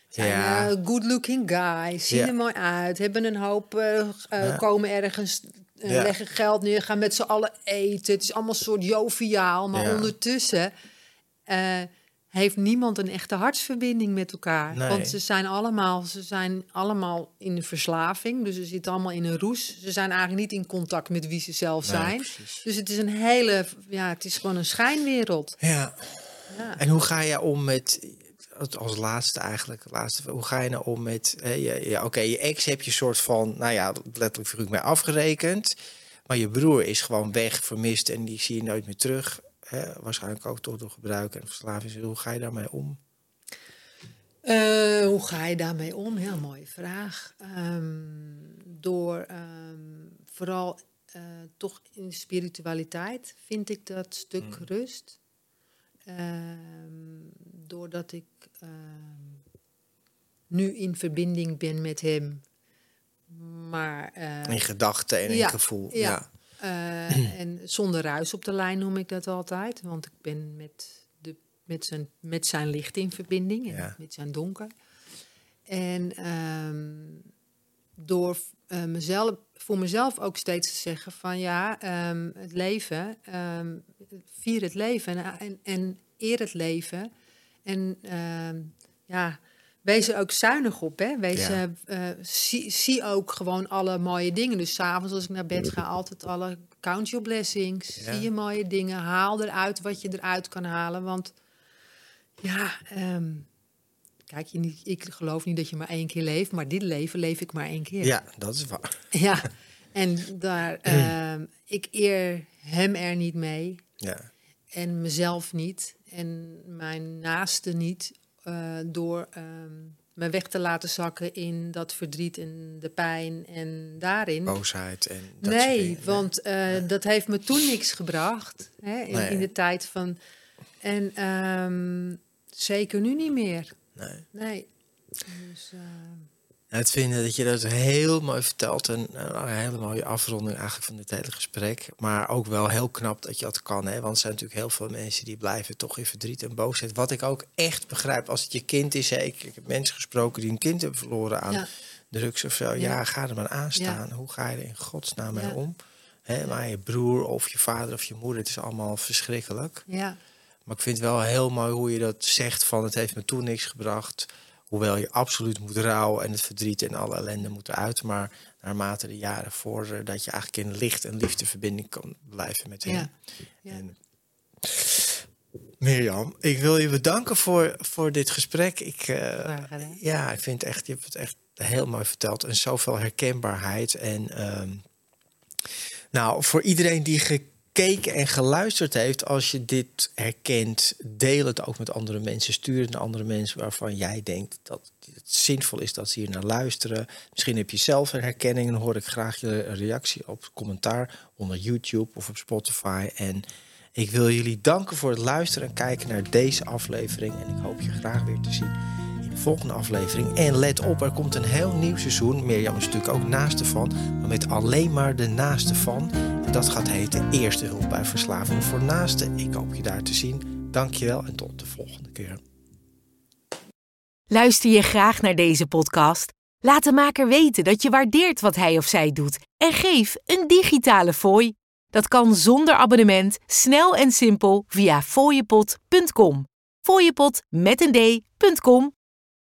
Zijn Ja. eh, good-looking guys, zien Ja. er mooi uit, hebben een hoop, eh, eh, Ja. komen ergens, Ja. leggen geld neer, gaan met z'n allen eten. Het is allemaal een soort joviaal, maar ondertussen heeft niemand een echte hartsverbinding met elkaar. Nee. Want ze zijn, allemaal, ze zijn allemaal in een verslaving, dus ze zitten allemaal in een roes. Ze zijn eigenlijk niet in contact met wie ze zelf zijn. Dus het is een hele, ja, het is gewoon een schijnwereld. Ja. Ja. En hoe ga je om met, als laatste eigenlijk, laatste, hoe ga je nou om met, je, ja, oké, je ex heb je soort van, nou ja, letterlijk figuurlijk mee afgerekend. Maar je broer is gewoon weg, vermist en die zie je nooit meer terug. Hè? Waarschijnlijk ook toch door gebruik en verslaving. Hoe ga je daarmee om? Uh, hoe ga je daarmee om? Heel mooie vraag. Um, door um, vooral uh, toch in spiritualiteit vind ik dat stuk mm. rust. Um, doordat ik nu in verbinding ben met hem. Maar, uh, in gedachten en in gevoel. Ja. ja. Uh, en zonder ruis op de lijn noem ik dat altijd. Want ik ben met met zijn, met zijn licht in verbinding en met zijn donker. En um, door uh, mezelf, voor mezelf ook steeds te zeggen van ja, um, het leven, um, vier het leven en, en, en, eer het leven. En ja, wees er ook zuinig op. Hè? Wees, ja. uh, zie, zie, ook gewoon alle mooie dingen. Dus s'avonds als ik naar bed ga, altijd alle count your blessings. Zie je mooie dingen, haal eruit wat je eruit kan halen. Want ja, um, kijk, ik geloof niet dat je maar één keer leeft, maar dit leven leef ik maar één keer. Ja, dat is waar. Ja, en daar, um, ik eer hem er niet mee. Ja. En mezelf niet. En mijn naaste niet. Uh, door um, me weg te laten zakken in dat verdriet en de pijn en daarin. Boosheid en dat Nee, want uh, dat heeft me toen niks gebracht. Hè, in, nee. in de tijd van... En um, Zeker nu niet meer. Nee. Nee. Dus, uh... Het vinden dat je dat heel mooi vertelt. En een hele mooie afronding eigenlijk van dit hele gesprek. Maar ook wel heel knap dat je dat kan. Hè? Want er zijn natuurlijk heel veel mensen die blijven toch in verdriet en boosheid. Wat ik ook echt begrijp als het je kind is. Hè? Ik, ik heb mensen gesproken die een kind hebben verloren aan ja. drugs of zo. Ja. ga er maar aan staan. Hoe ga je er in godsnaam mee om? Hè? Maar je broer of je vader of je moeder, het is allemaal verschrikkelijk. Ja. Maar ik vind het wel heel mooi hoe je dat zegt van het heeft me toen niks gebracht. Hoewel je absoluut moet rouwen en het verdriet en alle ellende moet eruit. Maar naarmate de jaren vorderen dat je eigenlijk in licht en liefdeverbinding kan blijven met hem. Ja. ja. En, Mirjam, ik wil je bedanken voor, voor dit gesprek. Ik, uh, ja, ik vind echt, je hebt het echt heel mooi verteld en zoveel herkenbaarheid. En uh, nou, voor iedereen die gekeken en geluisterd heeft, als je dit herkent, deel het ook met andere mensen. Stuur het naar andere mensen waarvan jij denkt dat het zinvol is dat ze hier naar luisteren. Misschien heb je zelf een herkenning en hoor ik graag je reactie op commentaar onder YouTube of op Spotify. En ik wil jullie danken voor het luisteren en kijken naar deze aflevering. En ik hoop je graag weer te zien in de volgende aflevering. En let op, er komt een heel nieuw seizoen. Mirjam is natuurlijk ook naaste van, maar met alleen maar de naaste van. Dat gaat heten Eerste Hulp bij Verslaving voor Naasten. Ik hoop je daar te zien. Dankjewel en tot de volgende keer. Luister je graag naar deze podcast? Laat de maker weten dat je waardeert wat hij of zij doet en geef een digitale fooi. Dat kan zonder abonnement, snel en simpel via fooiepot.com. Fooiepot met een d.com